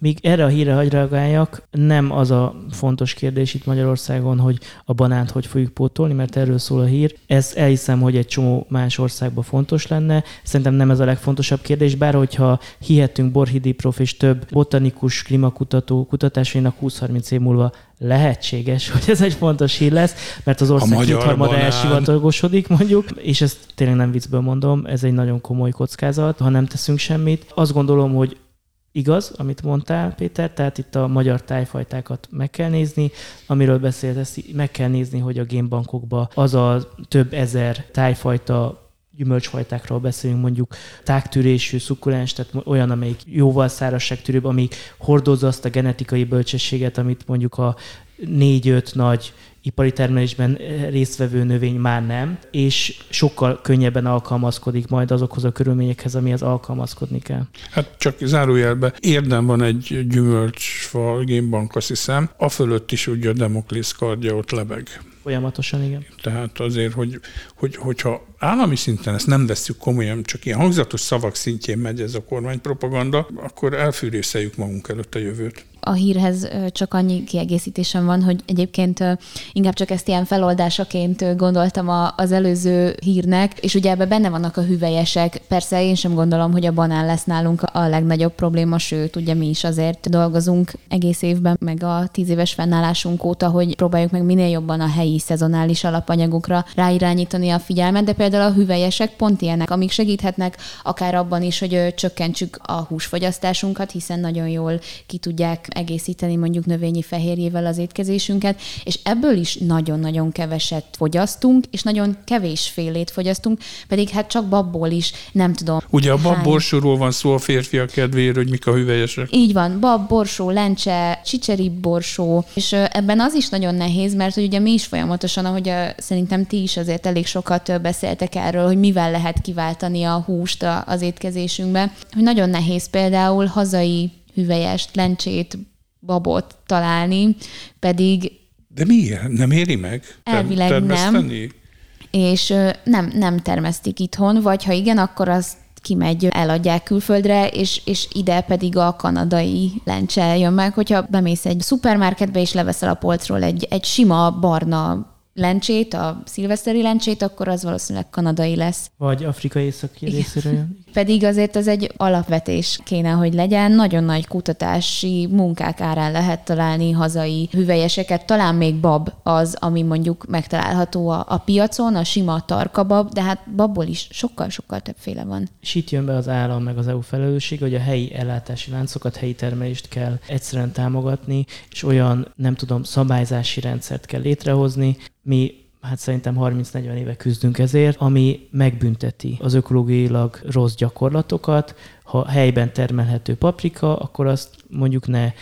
Speaker 3: Míg erre a hírre hagy reagáljak, nem az a fontos kérdés itt Magyarországon, hogy a banánt hogy fogjuk pótolni, mert erről szól a hír. Ez elhiszem, hogy egy csomó más országban fontos lenne. Szerintem nem ez a legfontosabb kérdés, bár hogyha hihetünk Borhidi prof és több botanikus, klimakutató kutatásainak 20-30 év múlva lehetséges, hogy ez egy fontos hír lesz, mert az ország kétharmada elsivatagosodik mondjuk, és ezt tényleg nem viccből mondom, ez egy nagyon komoly kockázat, ha nem teszünk semmit. Azt gondolom, hogy igaz, amit mondtál, Péter, tehát itt a magyar tájfajtákat meg kell nézni, amiről beszéltesz, meg kell nézni, hogy a génbankokban az a több ezer tájfajta gyümölcsfajtákról beszélünk, mondjuk tágtűrésű, szukulens, tehát olyan, amelyik jóval szárazságtűrőbb, amik hordozza azt a genetikai bölcsességet, amit mondjuk a négy-öt nagy ipari termelésben résztvevő növény már nem, és sokkal könnyebben alkalmazkodik majd azokhoz a körülményekhez, amihez alkalmazkodni kell.
Speaker 2: Hát csak zárójelbe, érdem van egy gyümölcsfa génbank, azt hiszem, a fölött is ugye a Demoklész kardja ott lebeg.
Speaker 3: Folyamatosan, igen.
Speaker 2: Tehát azért, hogy, hogy, hogyha állami szinten ezt nem veszük komolyan, csak ilyen hangzatos szavak szintjén megy ez a kormánypropaganda, akkor elfűrészeljük magunk előtt a jövőt
Speaker 4: a hírhez csak annyi kiegészítésem van, hogy egyébként inkább csak ezt ilyen feloldásaként gondoltam az előző hírnek, és ugye ebben benne vannak a hüvelyesek. Persze én sem gondolom, hogy a banán lesz nálunk a legnagyobb probléma, sőt, ugye mi is azért dolgozunk egész évben, meg a tíz éves fennállásunk óta, hogy próbáljuk meg minél jobban a helyi szezonális alapanyagokra ráirányítani a figyelmet, de például a hüvelyesek pont ilyenek, amik segíthetnek akár abban is, hogy csökkentsük a húsfogyasztásunkat, hiszen nagyon jól ki tudják egészíteni mondjuk növényi fehérjével az étkezésünket, és ebből is nagyon-nagyon keveset fogyasztunk, és nagyon kevés félét fogyasztunk, pedig hát csak babból is, nem tudom.
Speaker 2: Ugye a bab borsóról van szó a férfiak kedvéért, hogy mik a hüvelyesek.
Speaker 4: Így van, bab, borsó, lencse, csicseri borsó, és ebben az is nagyon nehéz, mert hogy ugye mi is folyamatosan, ahogy a, szerintem ti is azért elég sokat beszéltek erről, hogy mivel lehet kiváltani a húst az étkezésünkbe, hogy nagyon nehéz például hazai hüvelyest, lencsét, babot találni, pedig...
Speaker 2: De miért? Nem éri meg?
Speaker 4: Elvileg nem. És nem, nem termesztik itthon, vagy ha igen, akkor azt kimegy, eladják külföldre, és, és ide pedig a kanadai lencse jön meg. Hogyha bemész egy szupermarketbe, és leveszel a polcról egy, egy sima barna lencsét, a szilveszteri lencsét, akkor az valószínűleg kanadai lesz.
Speaker 3: Vagy afrikai északi részéről
Speaker 4: Pedig azért az egy alapvetés kéne, hogy legyen. Nagyon nagy kutatási munkák árán lehet találni hazai hüvelyeseket. Talán még bab az, ami mondjuk megtalálható a, a piacon, a sima tarkabab, de hát babból is sokkal-sokkal többféle van.
Speaker 3: És itt jön be az állam meg az EU felelősség, hogy a helyi ellátási láncokat, helyi termelést kell egyszerűen támogatni, és olyan, nem tudom, szabályzási rendszert kell létrehozni, mi hát szerintem 30-40 éve küzdünk ezért, ami megbünteti az ökológiailag rossz gyakorlatokat. Ha helyben termelhető paprika, akkor azt mondjuk ne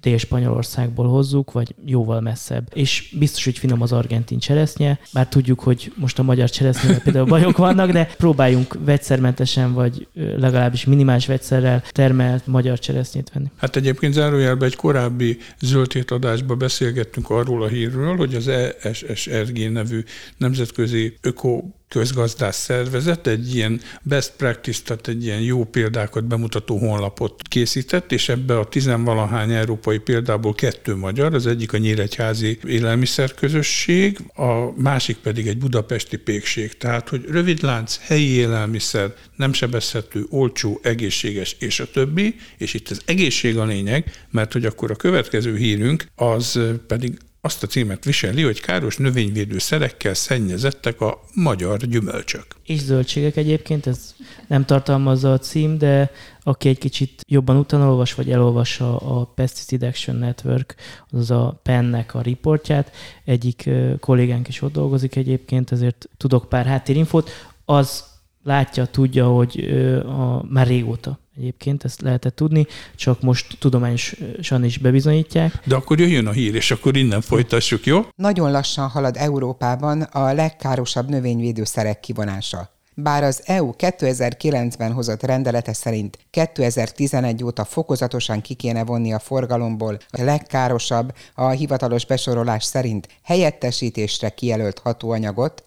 Speaker 3: Dél-Spanyolországból hozzuk, vagy jóval messzebb. És biztos, hogy finom az argentin cseresznye, bár tudjuk, hogy most a magyar cseresznye például bajok vannak, de próbáljunk vegyszermentesen, vagy legalábbis minimális vegyszerrel termelt magyar cseresznyét venni.
Speaker 2: Hát egyébként zárójelben egy korábbi zöld adásban beszélgettünk arról a hírről, hogy az ESSRG nevű nemzetközi öko közgazdász szervezet egy ilyen best practice, tehát egy ilyen jó példákat bemutató honlapot készített, és ebbe a tizenvalahány európai példából kettő magyar, az egyik a Nyíregyházi élelmiszerközösség, a másik pedig egy budapesti pékség. Tehát, hogy rövid lánc, helyi élelmiszer, nem sebezhető, olcsó, egészséges, és a többi, és itt az egészség a lényeg, mert hogy akkor a következő hírünk az pedig azt a címet viseli, hogy káros növényvédő szerekkel szennyezettek a magyar gyümölcsök.
Speaker 3: És zöldségek egyébként, ez nem tartalmazza a cím, de aki egy kicsit jobban utána olvas, vagy elolvassa a Pesticide Action Network, azaz a PEN-nek a riportját, egyik kollégánk is ott dolgozik egyébként, ezért tudok pár háttérinfót, az látja, tudja, hogy a, már régóta egyébként, ezt lehetett tudni, csak most tudományosan is bebizonyítják.
Speaker 2: De akkor jöjjön a hír, és akkor innen folytassuk, jó?
Speaker 1: Nagyon lassan halad Európában a legkárosabb növényvédőszerek kivonása. Bár az EU 2009-ben hozott rendelete szerint 2011 óta fokozatosan ki kéne vonni a forgalomból a legkárosabb, a hivatalos besorolás szerint helyettesítésre kijelölt hatóanyagot,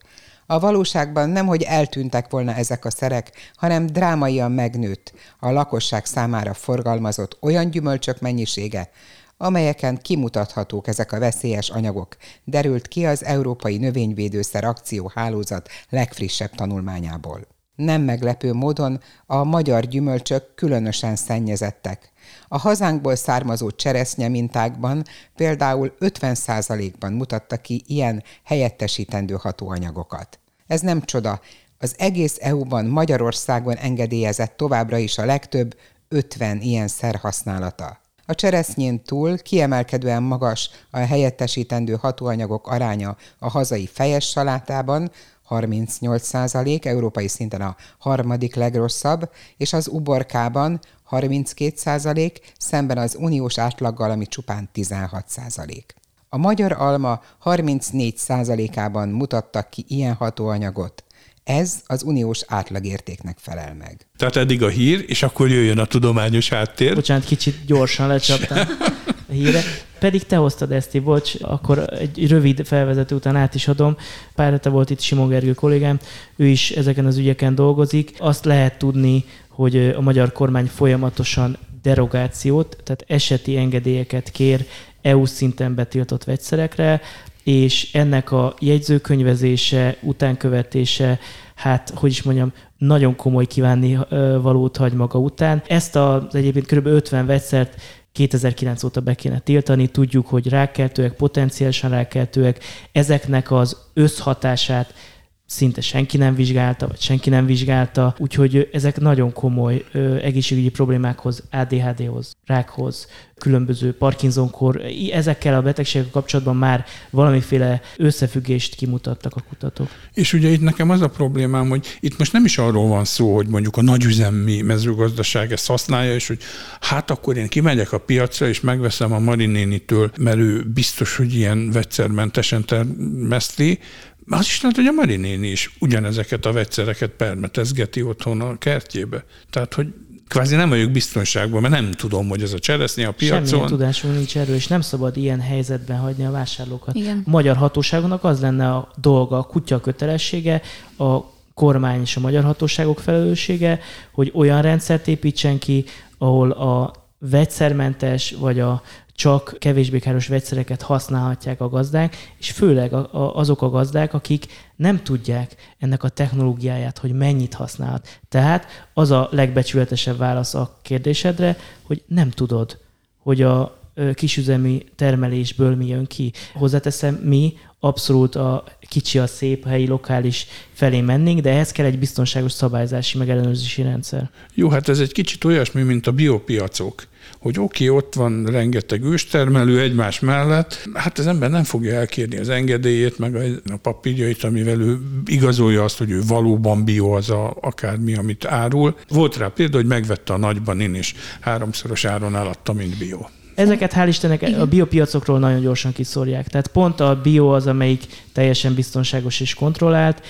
Speaker 1: A valóságban nem, hogy eltűntek volna ezek a szerek, hanem drámaian megnőtt a lakosság számára forgalmazott olyan gyümölcsök mennyisége, amelyeken kimutathatók ezek a veszélyes anyagok, derült ki az Európai Növényvédőszer Akció Hálózat legfrissebb tanulmányából. Nem meglepő módon a magyar gyümölcsök különösen szennyezettek. A hazánkból származó cseresznye mintákban például 50%-ban mutatta ki ilyen helyettesítendő hatóanyagokat. Ez nem csoda, az egész EU-ban Magyarországon engedélyezett továbbra is a legtöbb 50 ilyen szer használata. A cseresznyén túl kiemelkedően magas a helyettesítendő hatóanyagok aránya a hazai fejes salátában, 38 százalék, európai szinten a harmadik legrosszabb, és az uborkában 32 százalék, szemben az uniós átlaggal, ami csupán 16 százalék. A magyar alma 34 százalékában mutattak ki ilyen hatóanyagot. Ez az uniós átlagértéknek felel meg.
Speaker 2: Tehát eddig a hír, és akkor jöjjön a tudományos háttér.
Speaker 3: Bocsánat, kicsit gyorsan lecsaptam híre. Pedig te hoztad ezt, bocs, akkor egy rövid felvezető után át is adom. Pár hete volt itt Simon Gergő kollégám, ő is ezeken az ügyeken dolgozik. Azt lehet tudni, hogy a magyar kormány folyamatosan derogációt, tehát eseti engedélyeket kér EU szinten betiltott vegyszerekre, és ennek a jegyzőkönyvezése, utánkövetése, hát, hogy is mondjam, nagyon komoly kívánni valót hagy maga után. Ezt az egyébként kb. 50 vegyszert 2009 óta be kéne tiltani, tudjuk, hogy rákeltőek, potenciálisan rákeltőek, ezeknek az összhatását szinte senki nem vizsgálta, vagy senki nem vizsgálta, úgyhogy ezek nagyon komoly ö, egészségügyi problémákhoz, ADHD-hoz, rákhoz, különböző Parkinson-kor, ezekkel a betegségekkel kapcsolatban már valamiféle összefüggést kimutattak a kutatók.
Speaker 2: És ugye itt nekem az a problémám, hogy itt most nem is arról van szó, hogy mondjuk a nagyüzemi mezőgazdaság ezt használja, és hogy hát akkor én kimegyek a piacra, és megveszem a Marinénitől, mert ő biztos, hogy ilyen vegyszermentesen termeszti, az is lehet, hogy a Marinéni is ugyanezeket a vegyszereket permetezgeti otthon a kertjébe. Tehát, hogy kvázi nem vagyok biztonságban, mert nem tudom, hogy ez a cseresznye a piacon.
Speaker 3: Semmilyen tudásunk nincs erről, és nem szabad ilyen helyzetben hagyni a vásárlókat. Igen. A magyar hatóságoknak az lenne a dolga, a kutya kötelessége, a kormány és a magyar hatóságok felelőssége, hogy olyan rendszert építsen ki, ahol a vegyszermentes vagy a csak kevésbé káros vegyszereket használhatják a gazdák, és főleg a, a, azok a gazdák, akik nem tudják ennek a technológiáját, hogy mennyit használhat. Tehát az a legbecsületesebb válasz a kérdésedre, hogy nem tudod, hogy a kisüzemi termelésből mi jön ki. Hozzáteszem, mi abszolút a kicsi, a szép helyi, lokális felé mennénk, de ehhez kell egy biztonságos szabályzási meg rendszer.
Speaker 2: Jó, hát ez egy kicsit olyasmi, mint a biopiacok hogy oké, okay, ott van rengeteg őstermelő egymás mellett, hát az ember nem fogja elkérni az engedélyét, meg a papírjait, amivel ő igazolja azt, hogy ő valóban bio az a, akármi, amit árul. Volt rá példa, hogy megvette a nagyban én is háromszoros áron eladta, mint bio.
Speaker 3: Ezeket hál' Istennek Igen. a biopiacokról nagyon gyorsan kiszorják. Tehát pont a bio az, amelyik teljesen biztonságos és kontrollált,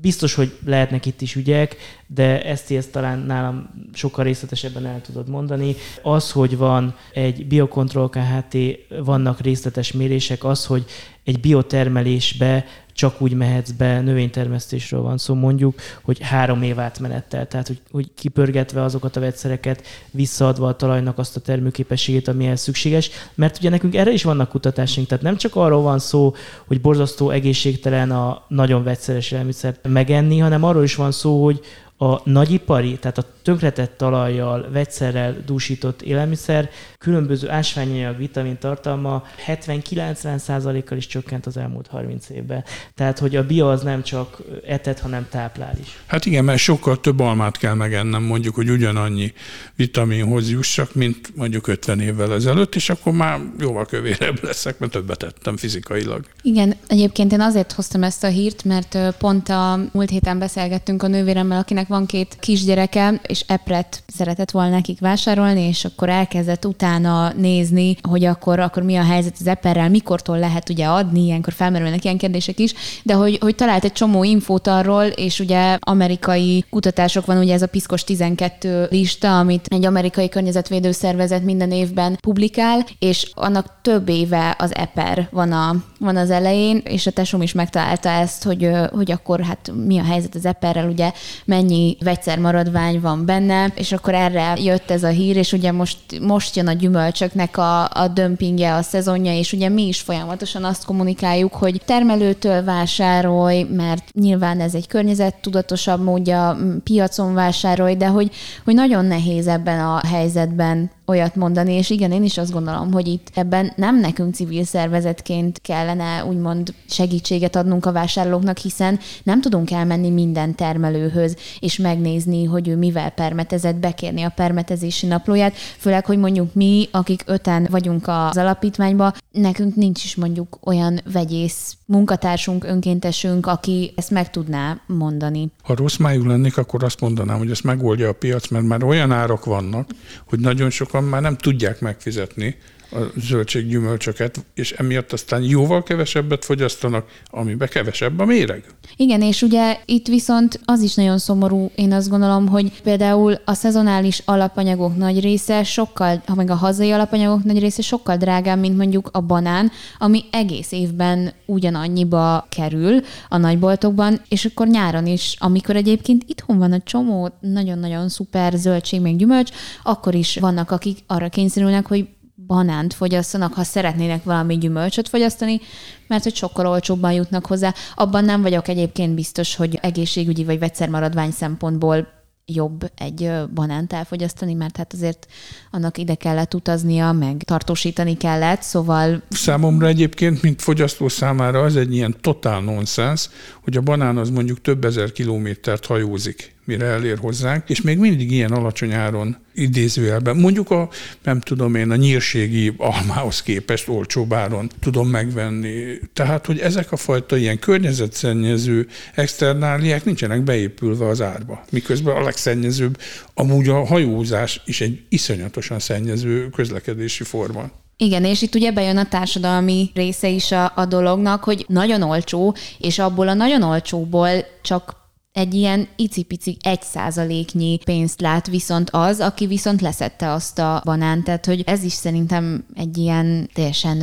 Speaker 3: biztos, hogy lehetnek itt is ügyek, de ezt, ezt talán nálam sokkal részletesebben el tudod mondani. Az, hogy van egy biokontroll KHT, vannak részletes mérések, az, hogy egy biotermelésbe csak úgy mehetsz be, növénytermesztésről van szó mondjuk, hogy három év átmenettel, tehát hogy, hogy kipörgetve azokat a vegyszereket, visszaadva a talajnak azt a termőképességét, amihez szükséges, mert ugye nekünk erre is vannak kutatásaink, tehát nem csak arról van szó, hogy borzasztó egészségtelen a nagyon vegyszeres élelmiszert megenni, hanem arról is van szó, hogy a nagyipari, tehát a tönkretett talajjal, vegyszerrel dúsított élelmiszer különböző ásványanyag, vitamin tartalma 70-90%-kal is csökkent az elmúlt 30 évben. Tehát, hogy a bio az nem csak etet, hanem táplál is.
Speaker 2: Hát igen, mert sokkal több almát kell megennem, mondjuk, hogy ugyanannyi vitaminhoz jussak, mint mondjuk 50 évvel ezelőtt, és akkor már jóval kövérebb leszek, mert többet tettem fizikailag.
Speaker 4: Igen, egyébként én azért hoztam ezt a hírt, mert pont a múlt héten beszélgettünk a nővéremmel, akinek van két kisgyereke, és epret szeretett volna nekik vásárolni, és akkor elkezdett utána nézni, hogy akkor, akkor mi a helyzet az eperrel, mikortól lehet ugye adni, ilyenkor felmerülnek ilyen kérdések is, de hogy, hogy talált egy csomó infót arról, és ugye amerikai kutatások van, ugye ez a Piszkos 12 lista, amit egy amerikai környezetvédő szervezet minden évben publikál, és annak több éve az eper van a van az elején, és a tesóm is megtalálta ezt, hogy, hogy akkor hát mi a helyzet az eperrel, ugye mennyi vegyszermaradvány van benne, és akkor erre jött ez a hír, és ugye most, most jön a gyümölcsöknek a, a dömpingje, a szezonja, és ugye mi is folyamatosan azt kommunikáljuk, hogy termelőtől vásárolj, mert nyilván ez egy környezettudatosabb módja, piacon vásárolj, de hogy, hogy nagyon nehéz ebben a helyzetben olyat mondani, és igen, én is azt gondolom, hogy itt ebben nem nekünk civil szervezetként kellene úgymond segítséget adnunk a vásárlóknak, hiszen nem tudunk elmenni minden termelőhöz, és megnézni, hogy ő mivel permetezett, bekérni a permetezési naplóját, főleg, hogy mondjuk mi, akik öten vagyunk az alapítványban, nekünk nincs is mondjuk olyan vegyész munkatársunk, önkéntesünk, aki ezt meg tudná mondani.
Speaker 2: Ha rossz májú lennék, akkor azt mondanám, hogy ezt megoldja a piac, mert már olyan árak vannak, hogy nagyon sokan már nem tudják megfizetni a zöldséggyümölcsöket, és emiatt aztán jóval kevesebbet fogyasztanak, amiben kevesebb a méreg.
Speaker 4: Igen, és ugye itt viszont az is nagyon szomorú, én azt gondolom, hogy például a szezonális alapanyagok nagy része sokkal, ha meg a hazai alapanyagok nagy része sokkal drágább, mint mondjuk a banán, ami egész évben ugyanannyiba kerül a nagyboltokban, és akkor nyáron is, amikor egyébként itthon van a csomó nagyon-nagyon szuper zöldség, meg gyümölcs, akkor is vannak, akik arra kényszerülnek, hogy banánt fogyasszanak, ha szeretnének valami gyümölcsöt fogyasztani, mert hogy sokkal olcsóbban jutnak hozzá. Abban nem vagyok egyébként biztos, hogy egészségügyi vagy vegyszermaradvány szempontból jobb egy banánt elfogyasztani, mert hát azért annak ide kellett utaznia, meg tartósítani kellett, szóval...
Speaker 2: Számomra egyébként, mint fogyasztó számára az egy ilyen totál nonsens, hogy a banán az mondjuk több ezer kilométert hajózik mire elér hozzánk, és még mindig ilyen alacsony áron idézőjelben. Mondjuk a, nem tudom én, a nyírségi almához képest olcsóbb áron tudom megvenni. Tehát, hogy ezek a fajta ilyen környezetszennyező externáliák nincsenek beépülve az árba. Miközben a legszennyezőbb, amúgy a hajózás is egy iszonyatosan szennyező közlekedési forma.
Speaker 4: Igen, és itt ugye bejön a társadalmi része is a, a dolognak, hogy nagyon olcsó, és abból a nagyon olcsóból csak egy ilyen icipici egy százaléknyi pénzt lát viszont az, aki viszont leszette azt a banánt. Tehát, hogy ez is szerintem egy ilyen teljesen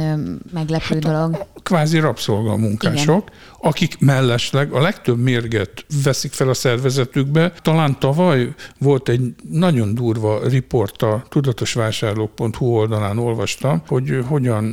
Speaker 4: meglepő hát dolog.
Speaker 2: Kvázi rabszolgamunkások, Igen akik mellesleg a legtöbb mérget veszik fel a szervezetükbe. Talán tavaly volt egy nagyon durva riport a tudatosvásárlók.hu oldalán olvastam, hogy hogyan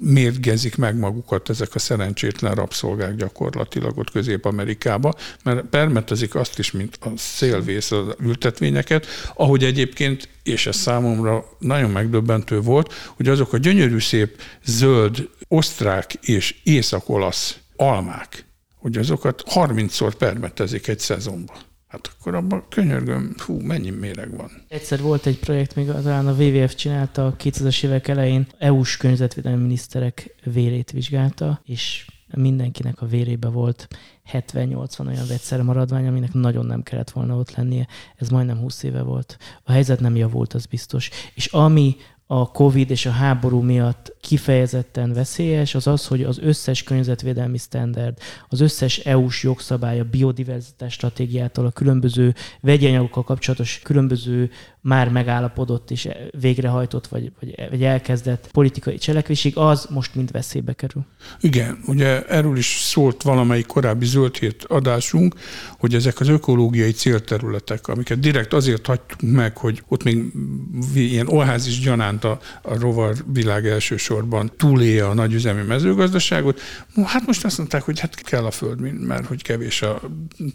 Speaker 2: mérgezik meg magukat ezek a szerencsétlen rabszolgák gyakorlatilag ott Közép-Amerikába, mert permetezik azt is, mint a szélvész az ültetvényeket, ahogy egyébként és ez számomra nagyon megdöbbentő volt, hogy azok a gyönyörű szép zöld osztrák és észak-olasz almák, hogy azokat 30-szor permetezik egy szezonban. Hát akkor abban könyörgöm, hú, mennyi méreg van.
Speaker 3: Egyszer volt egy projekt, még talán a WWF csinálta a 2000-es évek elején, EU-s környezetvédelmi miniszterek vérét vizsgálta, és mindenkinek a vérébe volt 70-80 olyan vegyszer maradvány, aminek nagyon nem kellett volna ott lennie. Ez majdnem 20 éve volt. A helyzet nem javult, az biztos. És ami a COVID és a háború miatt kifejezetten veszélyes, az az, hogy az összes környezetvédelmi standard, az összes EU-s jogszabály, a biodiverzitás stratégiától, a különböző vegyi anyagokkal kapcsolatos különböző már megállapodott és végrehajtott, vagy, vagy, elkezdett politikai cselekvésig, az most mind veszélybe kerül.
Speaker 2: Igen, ugye erről is szólt valamelyik korábbi zöldhét adásunk, hogy ezek az ökológiai célterületek, amiket direkt azért hagytunk meg, hogy ott még ilyen olházis gyanánt a, a rovar világ elsősorban túlélje a nagyüzemi mezőgazdaságot. Hát most azt mondták, hogy hát kell a föld, mert hogy kevés a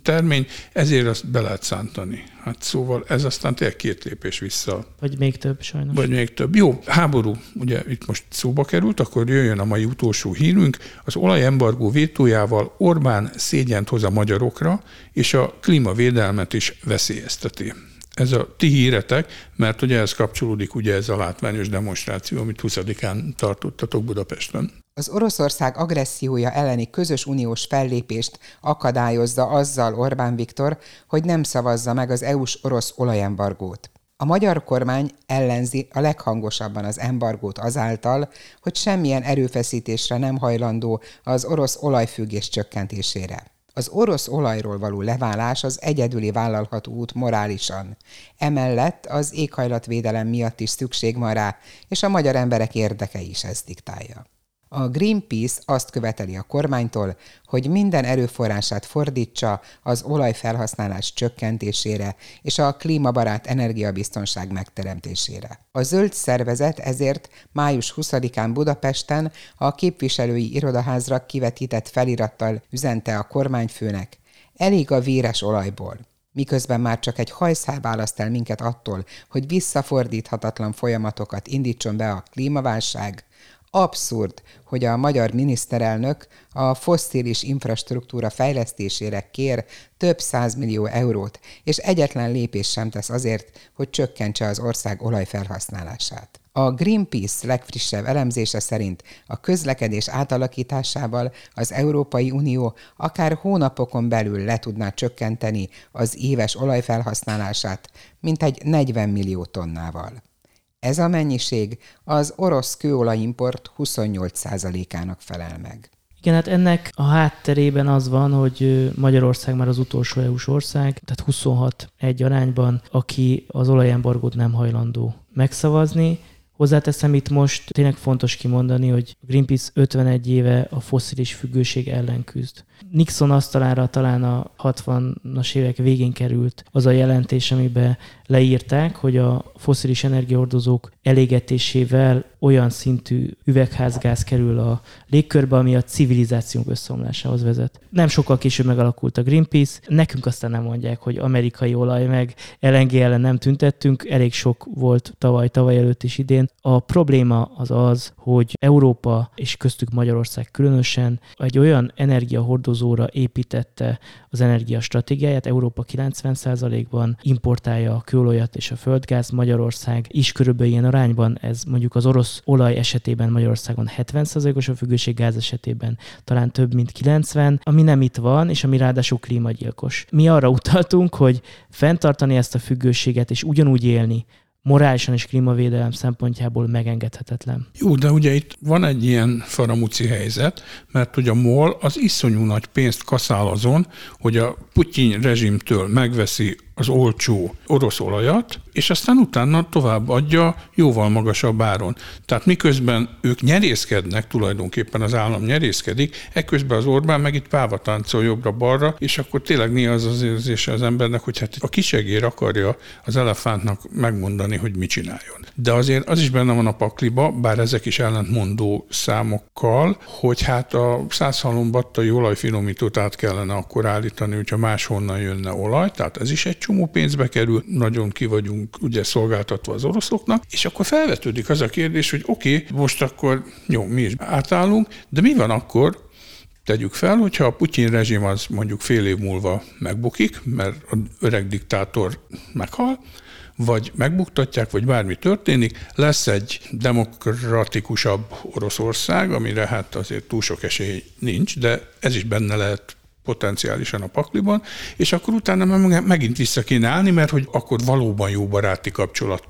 Speaker 2: termény, ezért azt be lehet szántani. Hát szóval ez aztán tényleg két lépés vissza.
Speaker 3: Vagy még több sajnos.
Speaker 2: Vagy még több. Jó, háború, ugye itt most szóba került, akkor jöjjön a mai utolsó hírünk. Az olajembargó vétójával Orbán szégyent hoz a magyarokra, és a klímavédelmet is veszélyezteti. Ez a ti híretek, mert ugye ez kapcsolódik ugye ez a látványos demonstráció, amit 20-án tartottatok Budapesten.
Speaker 1: Az Oroszország agressziója elleni közös uniós fellépést akadályozza azzal Orbán Viktor, hogy nem szavazza meg az EU-s orosz olajembargót. A magyar kormány ellenzi a leghangosabban az embargót azáltal, hogy semmilyen erőfeszítésre nem hajlandó az orosz olajfüggés csökkentésére. Az orosz olajról való leválás az egyedüli vállalható út morálisan. Emellett az éghajlatvédelem miatt is szükség van rá, és a magyar emberek érdeke is ezt diktálja. A Greenpeace azt követeli a kormánytól, hogy minden erőforrását fordítsa az olajfelhasználás csökkentésére és a klímabarát energiabiztonság megteremtésére. A zöld szervezet ezért május 20-án Budapesten a képviselői irodaházra kivetített felirattal üzente a kormányfőnek, elég a véres olajból miközben már csak egy hajszál választ el minket attól, hogy visszafordíthatatlan folyamatokat indítson be a klímaválság, Abszurd, hogy a magyar miniszterelnök a fosszilis infrastruktúra fejlesztésére kér több százmillió eurót, és egyetlen lépés sem tesz azért, hogy csökkentse az ország olajfelhasználását. A Greenpeace legfrissebb elemzése szerint a közlekedés átalakításával az Európai Unió akár hónapokon belül le tudná csökkenteni az éves olajfelhasználását, mintegy 40 millió tonnával. Ez a mennyiség az orosz kőolajimport 28%-ának felel meg.
Speaker 3: Igen, hát ennek a hátterében az van, hogy Magyarország már az utolsó EU-s ország, tehát 26 egy arányban, aki az olajembargót nem hajlandó megszavazni, Hozzáteszem itt most tényleg fontos kimondani, hogy Greenpeace 51 éve a foszilis függőség ellen küzd. Nixon asztalára talán a 60-as évek végén került az a jelentés, amiben leírták, hogy a foszilis energiaordozók elégetésével olyan szintű üvegházgáz kerül a légkörbe, ami a civilizációnk összeomlásához vezet. Nem sokkal később megalakult a Greenpeace, nekünk aztán nem mondják, hogy amerikai olaj meg LNG ellen nem tüntettünk, elég sok volt tavaly, tavaly előtt is idén. A probléma az az, hogy Európa, és köztük Magyarország különösen, egy olyan energiahordozóra építette az energiastratégiáját, Európa 90%-ban importálja a kőolajat és a földgáz, Magyarország is körülbelül ilyen arányban, ez mondjuk az orosz olaj esetében Magyarországon 70%-os a függőség, gáz esetében talán több mint 90, ami nem itt van, és ami ráadásul klímagyilkos. Mi arra utaltunk, hogy fenntartani ezt a függőséget és ugyanúgy élni, morálisan és klímavédelem szempontjából megengedhetetlen.
Speaker 2: Jó, de ugye itt van egy ilyen faramúci helyzet, mert ugye a MOL az iszonyú nagy pénzt kaszál azon, hogy a Putyin rezsimtől megveszi az olcsó orosz olajat, és aztán utána tovább adja jóval magasabb áron. Tehát miközben ők nyerészkednek, tulajdonképpen az állam nyerészkedik, ekközben az Orbán meg itt páva táncol jobbra-balra, és akkor tényleg néha az az érzése az embernek, hogy hát a kisegér akarja az elefántnak megmondani, hogy mit csináljon. De azért az is benne van a pakliba, bár ezek is ellentmondó számokkal, hogy hát a százhalombattai olajfinomítót át kellene akkor állítani, hogyha máshonnan jönne olaj, tehát ez is egy csomó pénzbe kerül, nagyon ki vagyunk ugye szolgáltatva az oroszoknak, és akkor felvetődik az a kérdés, hogy oké, okay, most akkor jó, mi is átállunk, de mi van akkor, tegyük fel, hogyha a Putyin rezsim az mondjuk fél év múlva megbukik, mert az öreg diktátor meghal, vagy megbuktatják, vagy bármi történik, lesz egy demokratikusabb Oroszország, amire hát azért túl sok esély nincs, de ez is benne lehet potenciálisan a pakliban, és akkor utána megint vissza kéne állni, mert hogy akkor valóban jó baráti kapcsolat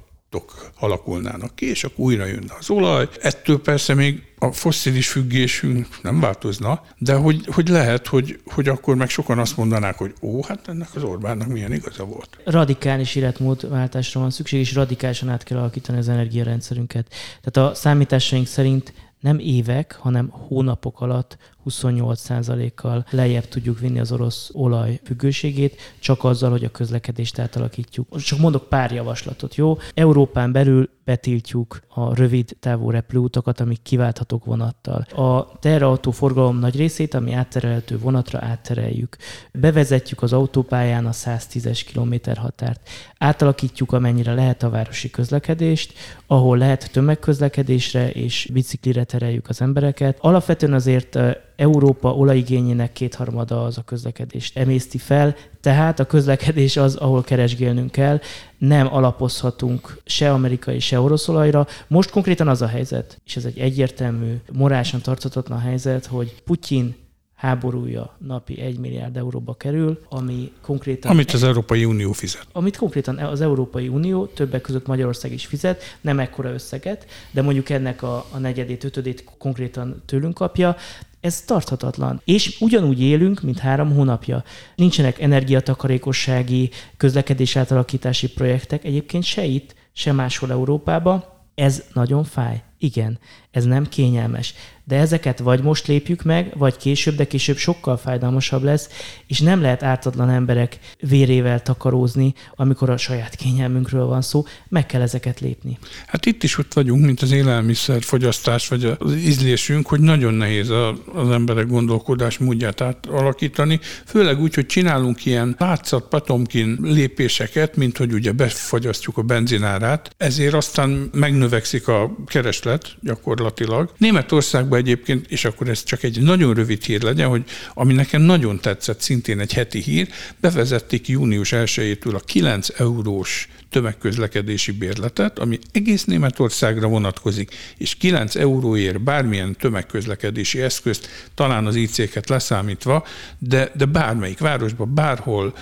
Speaker 2: alakulnának ki, és akkor újra jönne az olaj. Ettől persze még a fosszilis függésünk nem változna, de hogy, hogy lehet, hogy, hogy akkor meg sokan azt mondanák, hogy ó, hát ennek az Orbánnak milyen igaza volt.
Speaker 3: Radikális életmódváltásra van szükség, és radikálisan át kell alakítani az energiarendszerünket. Tehát a számításaink szerint nem évek, hanem hónapok alatt 28%-kal lejjebb tudjuk vinni az orosz olaj függőségét, csak azzal, hogy a közlekedést átalakítjuk. Csak mondok pár javaslatot, jó? Európán belül betiltjuk a rövid távú repülőutakat, amik kiválthatók vonattal. A teherautó forgalom nagy részét, ami átterelhető vonatra áttereljük. Bevezetjük az autópályán a 110-es kilométer határt. Átalakítjuk amennyire lehet a városi közlekedést, ahol lehet tömegközlekedésre és biciklire tereljük az embereket. Alapvetően azért Európa olajigényének kétharmada az a közlekedést emészti fel, tehát a közlekedés az, ahol keresgélnünk kell, nem alapozhatunk se amerikai, se orosz olajra. Most konkrétan az a helyzet, és ez egy egyértelmű, morálisan tarthatatlan helyzet, hogy Putyin háborúja napi 1 milliárd euróba kerül, ami konkrétan...
Speaker 2: Amit az Európai Unió fizet.
Speaker 3: Amit konkrétan az Európai Unió, többek között Magyarország is fizet, nem ekkora összeget, de mondjuk ennek a, a negyedét, ötödét konkrétan tőlünk kapja. Ez tarthatatlan. És ugyanúgy élünk, mint három hónapja. Nincsenek energiatakarékossági, közlekedés átalakítási projektek, egyébként se itt, se máshol Európában. Ez nagyon fáj. Igen, ez nem kényelmes De ezeket vagy most lépjük meg, vagy később, de később sokkal fájdalmasabb lesz, és nem lehet ártatlan emberek vérével takarózni, amikor a saját kényelmünkről van szó, meg kell ezeket lépni.
Speaker 2: Hát itt is ott vagyunk, mint az élelmiszer fogyasztás, vagy az ízlésünk, hogy nagyon nehéz az emberek gondolkodás módját átalakítani, főleg úgy, hogy csinálunk ilyen látszat patomkin lépéseket, mint hogy ugye befagyasztjuk a benzinárát, ezért aztán megnövekszik a kereslet gyakorlatilag. Németországban egyébként, és akkor ez csak egy nagyon rövid hír legyen, hogy ami nekem nagyon tetszett, szintén egy heti hír, bevezették június 1-től a 9 eurós tömegközlekedési bérletet, ami egész Németországra vonatkozik, és 9 euróért bármilyen tömegközlekedési eszközt, talán az IC-ket leszámítva, de, de bármelyik városban, bárhol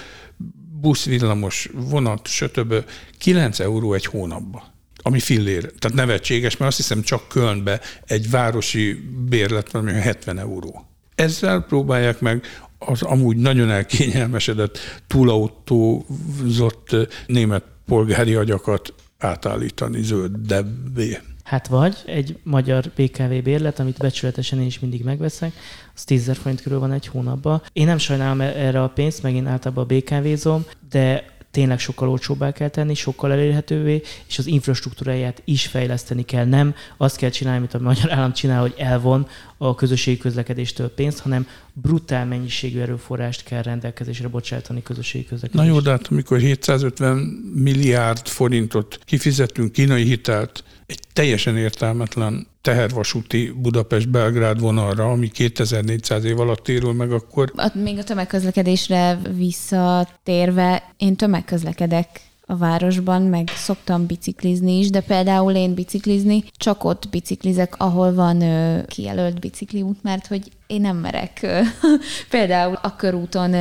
Speaker 2: busz, villamos, vonat, stb. 9 euró egy hónapba ami fillér. Tehát nevetséges, mert azt hiszem csak Kölnbe egy városi bérlet van, ami 70 euró. Ezzel próbálják meg az amúgy nagyon elkényelmesedett, túlautózott német polgári agyakat átállítani zöldebbé.
Speaker 3: Hát vagy egy magyar BKV bérlet, amit becsületesen én is mindig megveszek, az 10 forint körül van egy hónapban. Én nem sajnálom erre a pénzt, meg én általában BKV-zom, de tényleg sokkal olcsóbbá kell tenni, sokkal elérhetővé, és az infrastruktúráját is fejleszteni kell. Nem azt kell csinálni, amit a magyar állam csinál, hogy elvon a közösségi közlekedéstől pénzt, hanem brutál mennyiségű erőforrást kell rendelkezésre bocsátani közösségi közlekedésre.
Speaker 2: Na jó, de hát amikor 750 milliárd forintot kifizetünk kínai hitelt egy teljesen értelmetlen tehervasúti Budapest-Belgrád vonalra, ami 2400 év alatt térül meg, akkor...
Speaker 4: Még a tömegközlekedésre visszatérve, én tömegközlekedek a városban, meg szoktam biciklizni is, de például én biciklizni csak ott biciklizek, ahol van ö, kijelölt bicikliút, mert hogy én nem merek például a körúton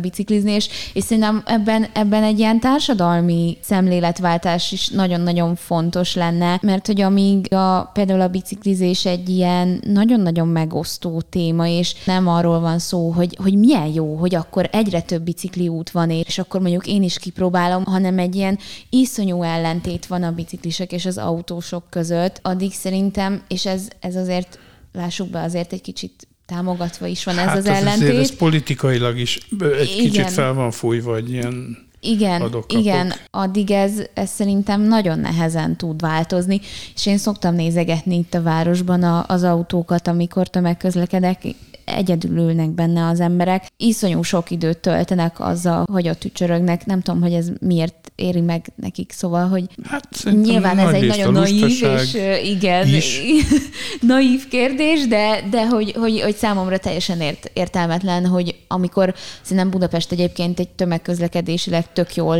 Speaker 4: biciklizni, és, és szerintem ebben, ebben egy ilyen társadalmi szemléletváltás is nagyon-nagyon fontos lenne, mert hogy amíg a, például a biciklizés egy ilyen nagyon-nagyon megosztó téma, és nem arról van szó, hogy, hogy milyen jó, hogy akkor egyre több bicikli út van, és akkor mondjuk én is kipróbálom, hanem egy ilyen iszonyú ellentét van a biciklisek és az autósok között, addig szerintem, és ez, ez azért lássuk be, azért egy kicsit támogatva is van ez hát az ellentét.
Speaker 2: ez politikailag is egy igen. kicsit fel van fújva egy ilyen
Speaker 4: igen,
Speaker 2: adok-kapok.
Speaker 4: igen, addig ez, ez szerintem nagyon nehezen tud változni, és én szoktam nézegetni itt a városban a, az autókat, amikor tömegközlekedek, egyedül ülnek benne az emberek. Iszonyú sok időt töltenek azzal, hogy ott tücsörögnek. Nem tudom, hogy ez miért éri meg nekik, szóval, hogy hát, nyilván ez egy nagyon naív és igen, is. naív kérdés, de, de hogy, hogy, hogy számomra teljesen ért, értelmetlen, hogy amikor szerintem Budapest egyébként egy tömegközlekedésileg tök jól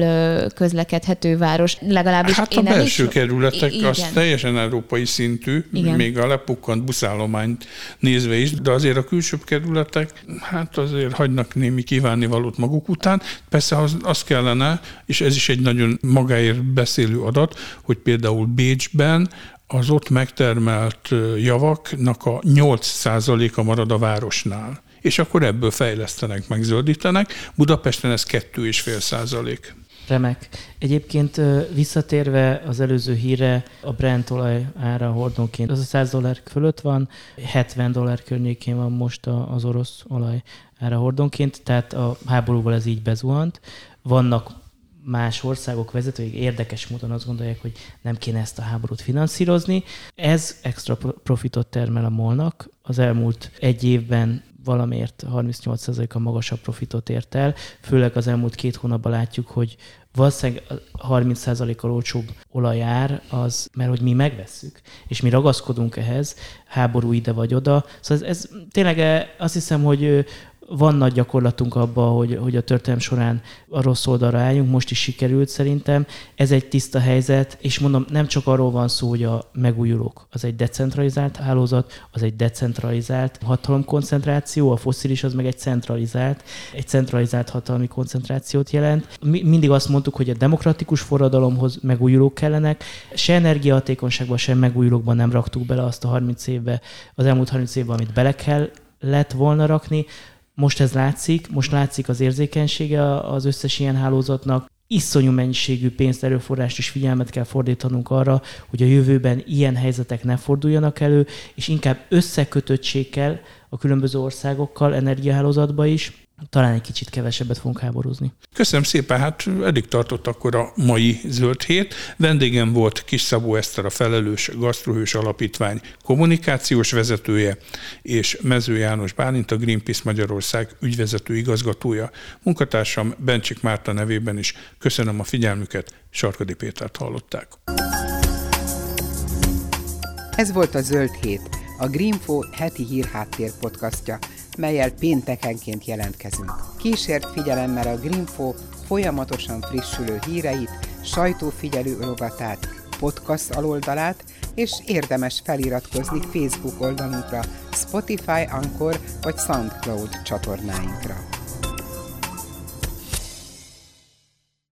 Speaker 4: közlekedhető város, legalábbis
Speaker 2: Hát én a belső is... kerületek igen. az teljesen európai szintű, igen. még a lepukkant buszállományt nézve is, de azért a külső kerületek hát azért hagynak némi kívánivalót maguk után. Persze az, az kellene, és ez is egy nagyon magáért beszélő adat, hogy például Bécsben az ott megtermelt javaknak a 8%-a marad a városnál. És akkor ebből fejlesztenek, megzöldítenek. Budapesten ez 2,5 százalék.
Speaker 3: Remek. Egyébként visszatérve az előző híre, a Brent olaj ára hordónként az a 100 dollár fölött van, 70 dollár környékén van most az orosz olaj ára hordónként, tehát a háborúval ez így bezuhant. Vannak más országok vezetői érdekes módon azt gondolják, hogy nem kéne ezt a háborút finanszírozni. Ez extra profitot termel a molnak. Az elmúlt egy évben valamiért 38%-a magasabb profitot ért el, főleg az elmúlt két hónapban látjuk, hogy valószínűleg 30%-kal olcsóbb olajár az, mert hogy mi megvesszük, és mi ragaszkodunk ehhez, háború ide vagy oda. Szóval ez, ez tényleg eh, azt hiszem, hogy van nagy gyakorlatunk abban, hogy, hogy a történelem során a rossz oldalra álljunk, most is sikerült szerintem. Ez egy tiszta helyzet, és mondom, nem csak arról van szó, hogy a megújulók az egy decentralizált hálózat, az egy decentralizált hatalomkoncentráció, a foszilis az meg egy centralizált, egy centralizált hatalmi koncentrációt jelent. Mi, mindig azt mondtuk, hogy a demokratikus forradalomhoz megújulók kellenek, se energiahatékonyságban, se megújulókban nem raktuk bele azt a 30 évbe, az elmúlt 30 évben, amit bele kell lett volna rakni, most ez látszik, most látszik az érzékenysége az összes ilyen hálózatnak. iszonyú mennyiségű pénzt, erőforrást és figyelmet kell fordítanunk arra, hogy a jövőben ilyen helyzetek ne forduljanak elő, és inkább összekötöttség kell a különböző országokkal energiahálózatba is, talán egy kicsit kevesebbet fogunk háborúzni.
Speaker 2: Köszönöm szépen, hát eddig tartott akkor a mai zöld hét. Vendégem volt Kis Szabó Eszter, a felelős Gasztrohős Alapítvány kommunikációs vezetője, és Mező János Bálint, a Greenpeace Magyarország ügyvezető igazgatója. Munkatársam Bencsik Márta nevében is köszönöm a figyelmüket, Sarkadi Pétert hallották.
Speaker 1: Ez volt a Zöld Hét, a Greenfo heti hírháttér podcastja melyel péntekenként jelentkezünk. Kísért figyelemmel a Greenfo folyamatosan frissülő híreit, sajtófigyelő rovatát, podcast aloldalát, és érdemes feliratkozni Facebook oldalunkra, Spotify, Anchor vagy SoundCloud csatornáinkra.